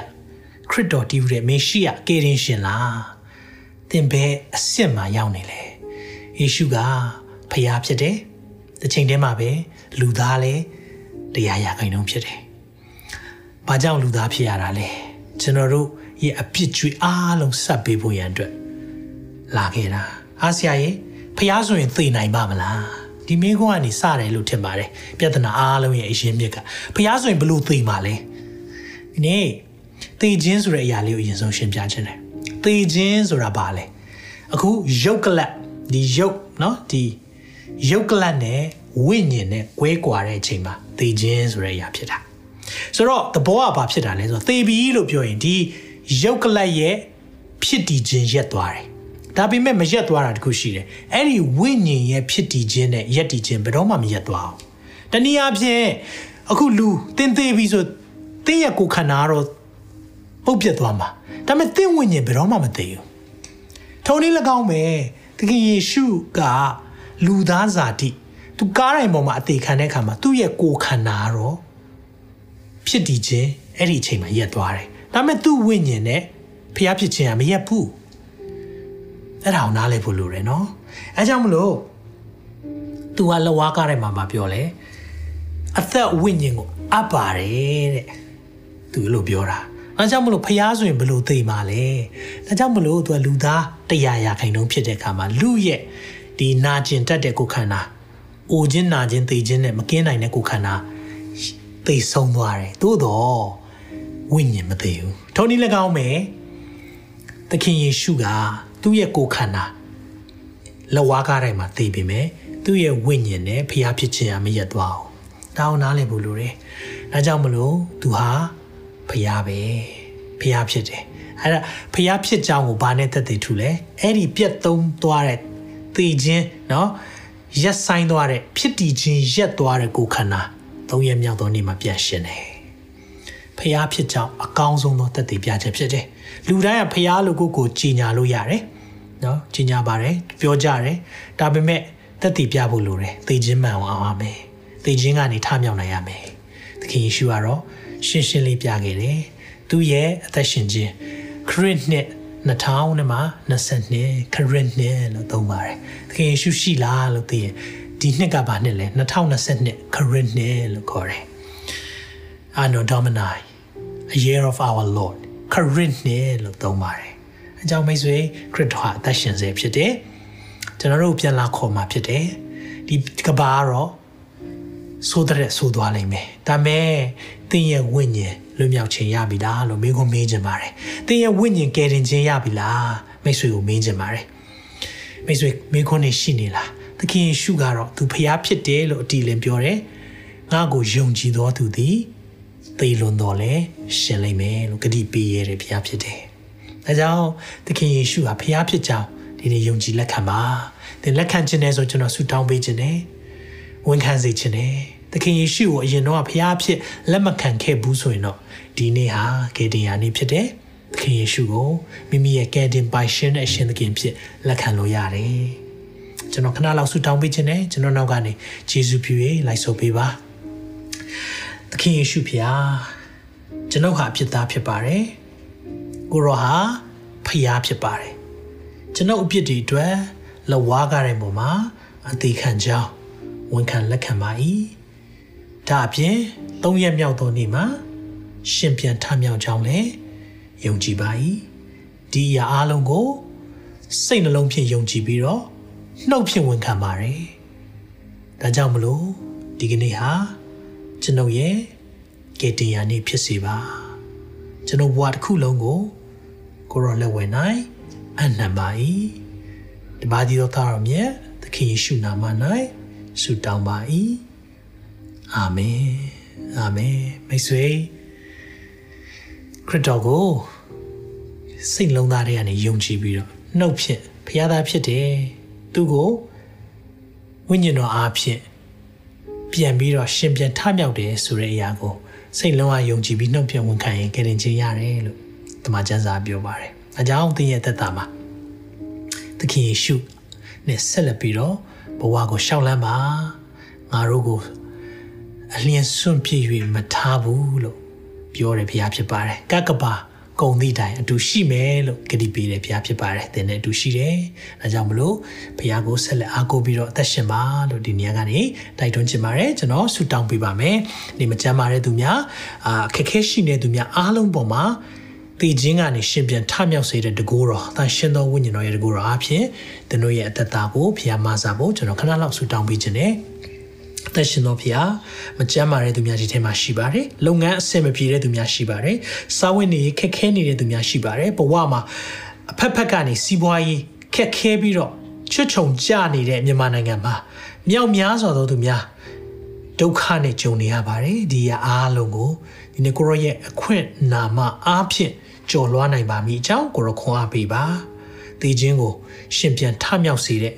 ခရစ်တော်တည်ယူတဲ့မေရှိယကေရင်ရှင်လားသင်ဘယ်အစ်စ်မှာရောက်နေလဲယေရှုကဖျားဖြစ်တယ်တစ်ချိန်တည်းမှာပဲလူသားလည်းတရားရခိုင်နှုန်းဖြစ်တယ်။ ဘာကြောင့်လူသားဖြစ်ရတာလဲကျွန်တော်တို့ရဲ့အပြစ်ကြွေအားလုံးဆက်ပေးဖို့ရန်အတွက်လာခဲ့တာအားဆရာရေဖျားဆိုရင်သိနိုင်ပါမလားဒီမိခွန်းကနေစတယ်လို့ထင်ပါတယ်ပြဿနာအားလုံးရဲ့အရင်မြစ်ကဖျားဆိုရင်ဘလို့သိမှာလဲဒီနေ့သေခြင်းဆိုတဲ့အရာလေးကိုအရင်ဆုံးရှင်းပြခြင်းတယ်သေခြင်းဆိုတာဘာလဲအခုယုတ်ကလတ်ဒီယုတ်เนาะဒီယုတ်ကလတ်နဲ့ဝိညာဉ်နဲ့ကွဲကွာတဲ့အချိန်မှာသေခြင်းဆိုတဲ့အရာဖြစ်တာ ဆိုတော့သဘောကဘာဖြစ်တာလဲဆိုတော့သေပြီလို့ပြောရင်ဒီယုတ်ကလတ်ရဲ့ဖြစ်တည်ခြင်းရက်သွားတယ်ဒါပေမဲ့မရက်သွားတာတခုရှိတယ်အဲ့ဒီဝိညာဉ်ရဲ့ဖြစ်တည်ခြင်းနဲ့ရက်တည်ခြင်းဘယ်တော့မှမရက်သွားအောင်တနည်းအားဖြင့်အခုလူတင်သေးပြီဆိုတင်းရဲ့ကိုခန္ဓာကတော့ပုတ်ပြတ်သွားမှာဒါပေမဲ့တင့်ဝိညာဉ်ဘယ်တော့မှမသိဘူးထုံနည်း၎င်းပဲသခင်ယေရှုကလူသားဇာတိသူကားတိုင်းပေါ်မှာအသေးခံတဲ့အခါမှာသူ့ရဲ့ကိုယ်ခန္ဓာတော့ ဖြစ်တည်ခြင်းအဲ့ဒီအချိန်မှာရက်သွားတယ်ဒါပေမဲ့သူ့ဝိညာဉ်နဲ့ဖျားဖြစ်ခြင်းကမရက်ဘူးအဲ့ဒါကိုနားလည်ဖို့လိုတယ်နော်အဲကြောင့်မလို့သူကလဝါကားထဲမှာမပြောလဲအသက်ဝိညာဉ်ကိုအပ်ပါတယ်တဲ့သူလို့ပြောတာအဲကြောင့်မလို့ဖျားဆိုရင်ဘလို့သိမှာလဲဒါကြောင့်မလို့သူကလူသားတရားရာခိုင်နှုန်းဖြစ်တဲ့အခါမှာလူရဲ့ဒီနာကျင်တတ်တဲ့ကိုယ်ခန္ဓာအိုခြင်းနာခြင်းသိခြင်းနဲ့မကင်းနိုင်တဲ့ကိုယ်ခန္ဓာ သိဆုံးသွားတယ်သို့တော့ ဝိညာဉ်မသိဘူးထိုနည်း၎င်းပဲသခင်ယေရှုကသူ့ရဲ့ကိုယ်ခန္ဓာလက်ဝါးကားတိုင်းမှာသိပြီမယ်သူ့ရဲ့ဝိညာဉ်နဲ့ဖျားဖြစ်ခြင်းအမရက်သွားအောင်တောင်းနားလည်ဖို့လိုတယ်ဒါကြောင့်မလို့သူဟာဖျားပဲဖျားဖြစ်တယ်အဲ့ဒါဖျားဖြစ်ကြောင်းကိုဘာနဲ့သက်သေထူလဲအဲ့ဒီပြက်သုံးသွားတဲ့သေခြင်းเนาะရက်ဆိုင်သွားတဲ့ဖြစ်တည်ခြင်းရက်သွားတဲ့ကိုယ်ခန္ဓာ သုံးရက်မြောက်သောနေ့မှာပြန်ရှင်တယ်ဖျားဖြစ်ကြောင်းအကောင်းဆုံးသောသက်သေပြချက်ဖြစ်တယ်လူတိုင်းကဖျားလို့ကိုယ်ကိုကြီးညာလို့ရတယ်နော်ကြီးညာပါတယ်ပြောကြတယ်ဒါပေမဲ့သက်သေပြဖို့လိုတယ်သေခြင်းမှန်အောင်အောင်မယ်သေခြင်းကနေထမြောက်နိုင်ရမယ်သခင်ယေရှုကတော့ရှင်းရှင်းလေးပြခဲ့တယ်သူရဲ့အသက်ရှင်ခြင်းခရစ်နှစ်2000နဲ့မှ22ခရစ်နှစ်လို့သုံးပါတယ်သခင်ယေရှုရှိလားလို့သိရင် ဒီနှစ်ကဘာနှစ်လဲ2022ခရစ်နှစ်လို့ခေါ်တယ် Anno Domini a year of our Lord ခရစ်နှစ်လို့သုံးပါတယ်အကြောင်းမိတ်ဆွေခရစ်တော်အသက်ရှင်စေဖြစ်တယ်ကျွန်တော်တို့ပြန်လာခေါ်มาဖြစ်တယ်ဒီကဘာကတော့ဆိုတဲ့ဆိုသွားလိမ့်မယ်ဒါမဲ့သင်ရဲ့ဝိညာဉ်လွတ်မြောက်ခြင်းရပြီလားလို့မိခွန်းမေးချင်ပါတယ်သင်ရဲ့ဝိညာဉ်ကယ်တင်ခြင်းရပြီလားမိတ်ဆွေကိုမေးချင်ပါတယ်မိတ်ဆွေမိခွန်းနေရှိနေလား သခင်ယေရှုကတော့သူဖျားဖြစ်တယ်လို့အတီလင်ပြောတယ်ငါ့ကိုယုံကြည်တော်သူသည်သေလွန်တော်လဲရှင်လိမ့်မယ်လို့ဂတိပေးရတဲ့ဘုရားဖြစ်တယ်။ဒါကြောင့်သခင်ယေရှုဟာဘုရားဖြစ်ကြောင်းဒီနေ့ယုံကြည်လက်ခံပါ။သင်လက်ခံခြင်းနဲ့ဆိုကျွန်တော်ဆုတောင်းပေးခြင်းနဲ့ဝန်ခံစေခြင်းနဲ့သခင်ယေရှုကိုအရင်တော့ဘုရားဖြစ်လက်မခံခဲ့ဘူးဆိုရင်တော့ဒီနေ့ဟာဂေဒင်ယာနေ့ဖြစ်တယ်။သခင်ယေရှုကိုမိမိရဲ့ကယ်တင်ပိုင်ရှင်တဲ့အရှင်သခင်ဖြစ်လက်ခံလို့ရတယ်။ ကျွန်တော်ခဏလောက်ဆုတောင်းပေးခြင်းနဲ့ကျွန်တော်နောက်ကနေယေရှုပြုရေးလိုက်ဆိုပေးပါ။သခင်ယေရှုဖျားကျွန်ုပ်ဟာဖြစ်သားဖြစ်ပါတယ်ကိုရောဟာဖျားဖြစ်ပါတယ်ကျွန်ုပ်အပြစ်တွေအတွက်လဝါးကားတဲ့ပုံမှာအသေးခံကြောင်းဝန်ခံလက်ခံပါ၏ဒါအပြင်၃ရက်မြောက်သောနေ့မှာရှင်ပြန်ထမြောက်ကြောင်းလည်းယုံကြည်ပါ၏ဒီအရာအလုံးကိုစိတ်နှလုံးဖြင့်ယုံကြည်ပြီးတော့ နှုတ်ဖြင့်ဝန်ခံပါတယ်ဒါကြောင့်မလို့ဒီကနေ့ဟာကျွန်ုပ်ရဲ့ကယ်တင်ရာနေ့ဖြစ်စေပါကျွန်ုပ်ဘဝတစ်ခုလုံးကိုကိုရောလက်ဝဲနိုင်အနံပါ၏တပါးဒီတော်သားတော်မြတ်သခင်ယေရှုနာမ၌ဆုတောင်းပါ၏အာမင်အာမင်မိတ်ဆွေခရစ်တော်ကိုစိတ်လုံးသားတွေကနေယုံကြည်ပြီးတော့နှုတ်ဖြင့်ဖခင်သားဖြစ်တယ် သူကိုဝိညာဉ်တော်အားဖြင့်ပြန်ပြီးတော့ရှင်ပြန်ထမြောက်တယ်ဆိုတဲ့အရာကိုစိတ်လုံးဝယုံကြည်ပြီးနှုတ်ပြန်ဝန်ခံရင်ကယ်တင်ခြင်းရတယ်လို့တမန်ကျမ်းစာပြောပါတယ်။အကြောင်းသင်ရဲ့သက်တာမှာသခင်ယေရှုနဲ့ဆက်လက်ပြီးတော့ဘဝကိုရှောက်လန်းပါငါတို့ကိုအလျင်စွန့်ပြည့်၍မထားဘူးလို့ပြောတယ်ဘုရားဖြစ်ပါတယ်။ကကပါ ကုံသည့်တိုင်အတူရှိမယ်လို့ဂတိပေးတယ်ဘုရားဖြစ်ပါတယ်သင်နဲ့အတူရှိတယ်။ဒါကြောင့်မလို့ဘုရားကိုဆက်လက်အားကိုးပြီးတော့အသက်ရှင်ပါလို့ဒီနေရာကနေတိုက်တွန်းချင်ပါတယ်ကျွန်တော်ဆုတောင်းပေးပါမယ်။ဒီမကြမ်းပါတဲ့သူများအာခက်ခဲရှိနေသူများအားလုံးပေါ်မှာတည်ခြင်းကနေရှင်ပြန်ထမြောက်စေတဲ့တကူတော်တန်ရှင်သောဝိညာဉ်တော်ရဲ့တကူတော်အဖြစ်သင်တို့ရဲ့အသက်တာကိုဘုရားမဆာဖို့ကျွန်တော်ခဏလောက်ဆုတောင်းပေးခြင်းနဲ့အ သက်ရှင်တော်ဖျားမကြမ်းမာတဲ့သူများဒီထဲမှာရှိပါတယ်လုပ်ငန်းအဆင်မပြေတဲ့သူများရှိပါတယ်စာဝတ်နေခက်ခဲနေတဲ့သူများရှိပါတယ်ဘဝမှာအဖက်ဖက်ကနေစီးပွားရေးခက်ခဲပြီးတော့ချွတ်ချုံကြနေတဲ့မြန်မာနိုင်ငံမှာမြောက်များစွာသောသူများဒုက္ခနဲ့ကြုံနေရပါတယ်ဒီရအားလုံးကိုဒီနေ့ကိုရောရဲ့အခွင့်နာမအားဖြင့်ကြော်လွှားနိုင်ပါမိအကြောင်းကိုရောခွန်အားပေးပါသေခြင်းကို ရှင်ပြန်ထမြောက်စေတဲ့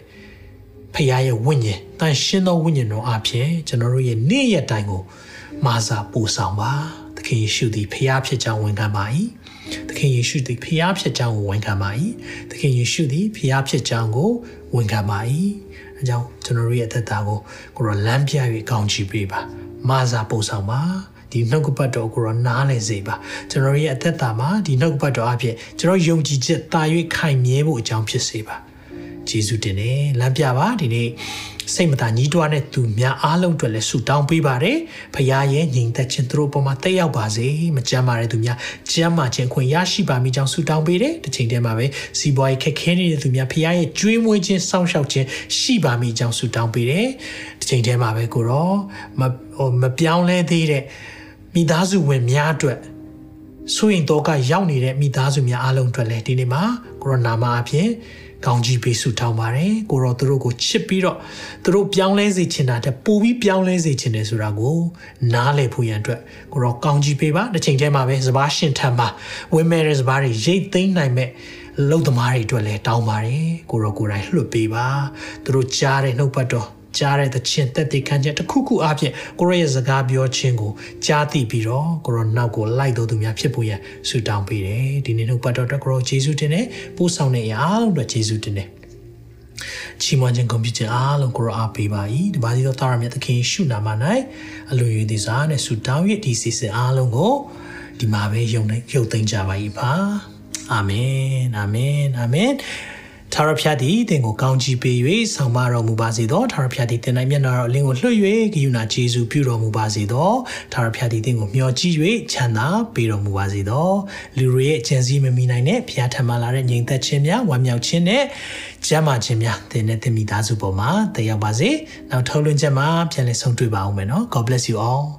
ဖခင်ရဲ့ဝိညာဉ်တန်ရှင်းသောဝိညာဉ်တော်အဖြစ်ကျွန်တော်တို့ရဲ့နေ့ရက်တိုင်းကိုမာစာပို့ဆောင်ပါသခင်ယေရှုသည်ဖခင်ဖြစ်ကြောင်းဝန်ခံပါ၏သခင်ယေရှုသည်ဖခင်ဖြစ်ကြောင်းကိုဝန်ခံပါ၏သခင်ယေရှုသည်ဖခင်ဖြစ်ကြောင်းကိုဝန်ခံပါ၏အကြောင်းကျွန်တော်တို့ရဲ့အသက်တာကိုကိုရောလမ်းပြ၍ကောင်းချီးပေးပါမာစာပို့ဆောင်ပါဒီနှုတ်ကပတ်တော်ကိုရောနားလည်စေပါကျွန်တော်ရဲ့အသက်တာမှာဒီနှုတ်ကပတ်တော်အဖြစ်ကျွန်တော်ယုံကြည်ချက်တာ၍ခိုင်မြဲဖို့အကြောင်းဖြစ်စေပါ ယေရှုတင်တယ်လမ်းပြပါဒီနေ့စိတ်မသာညီးတွားတဲ့သူများအားလုံးအတွက်လည်းဆုတောင်းပေးပါတယ်ဖခင်ရဲ့ညီသက်ခြင်းသူတို့ပေါ်မှာတက်ရောက်ပါစေမကြမ်းပါတဲ့သူများကြမ်းမာခြင်းခွင့်ရရှိပါမိကြောင်းဆုတောင်းပေးတယ်တစ်ချိန်တည်းမှာပဲစီးပွားရေးခက်ခဲနေတဲ့သူများဖခင်ရဲ့ကြွေးမွေးခြင်းစောင့်ရှောက်ခြင်းရှိပါမိကြောင်းဆုတောင်းပေးတယ်တစ်ချိန်တည်းမှာပဲကိုရောမဟိုမပြောင်းလဲသေးတဲ့မိသားစုဝင်များအတွက်ဆိုရင်တော့ကရောက်နေတဲ့မိသားစုများအားလုံးအတွက်လည်းဒီနေ့မှာကိုရိုနာမှာအဖြစ် ကောင်းကြီးပေးဆုတောင်းပါတယ်ကိုရောသူတို့ကိုချစ်ပြီးတော့သူတို့ပြောင်းလဲစေချင်တာတဲ့ပိုပြီးပြောင်းလဲစေချင်တယ်ဆိုတာကိုနားလည်ဖို့ရန်အတွက်ကိုရောကောင်းကြီးပေးပါတစ်ချိန်တည်းမှာပဲစပားရှင်ထံမှာဝင်းမဲ့တဲ့စပားတွေရိတ်သိမ်းနိုင်မဲ့လုံသမားတွေအတွက်လည်းတောင်းပါတယ်ကိုရောကိုယ်တိုင်လွှတ်ပေးပါသူတို့ကြားတဲ့နှုတ်ပတ်တော် ကြားတဲ့သချင်းတက်တဲ့ခံချက်တစ်ခုခုအပြင်ကိုရရဲ့စကားပြောခြင်းကိုကြားသိပြီးတော့ကိုရောနောက်ကိုလိုက်တော်သူများဖြစ်ဖို့ရန်ဆုတောင်းပေးတယ်ဒီနေ့နှုတ်ပတ်တော်တက်ကိုရောယေရှုတင်တယ်ပို့ဆောင်တဲ့အရာအတွက်ယေရှုတင်တယ်ချီးမွမ်းခြင်းဂုဏ်ပြုခြင်းအားလုံးကိုရောအားပေးပါ၏ဒီပါစီတော့တာရမြတ်သခင်ရှုနာမ၌အလိုရည်သည်စားနဲ့ဆုတောင်း၍ဒီစီစဉ်အားလုံးကိုဒီမှာပဲယုံနေယုတ်သိမ်းကြပါ၏ပါအာမင်အာမင်အာမင် ထာဝရဘုရားသည်သင်ကိုကောင်းချီးပေး၍ဆောင်မတော်မူပါစေသောထာဝရဘုရားသည်သင်၌မျက်နာတော်အလင်းကိုလွှတ်၍ဂိယူနာကျေးဇူးပြုတော်မူပါစေသောထာဝရဘုရားသည်သင်ကိုမျှော်ကြည့်၍ချမ်းသာပေးတော်မူပါစေသောလူတွေရဲ့ကြံစည်မမိနိုင်တဲ့ဘုရားထံမှလာတဲ့ညီသက်ခြင်းများဝမ်းမြောက်ခြင်းနဲ့ကျမ်းမာခြင်းများသင်နဲ့သင်မိသားစုပေါ်မှာတည်ရောက်ပါစေနောက်ထုတ်လွှင့်ချက်မှာပြန်လည်ဆုံတွေ့ပါအောင်မယ်နော် God bless you all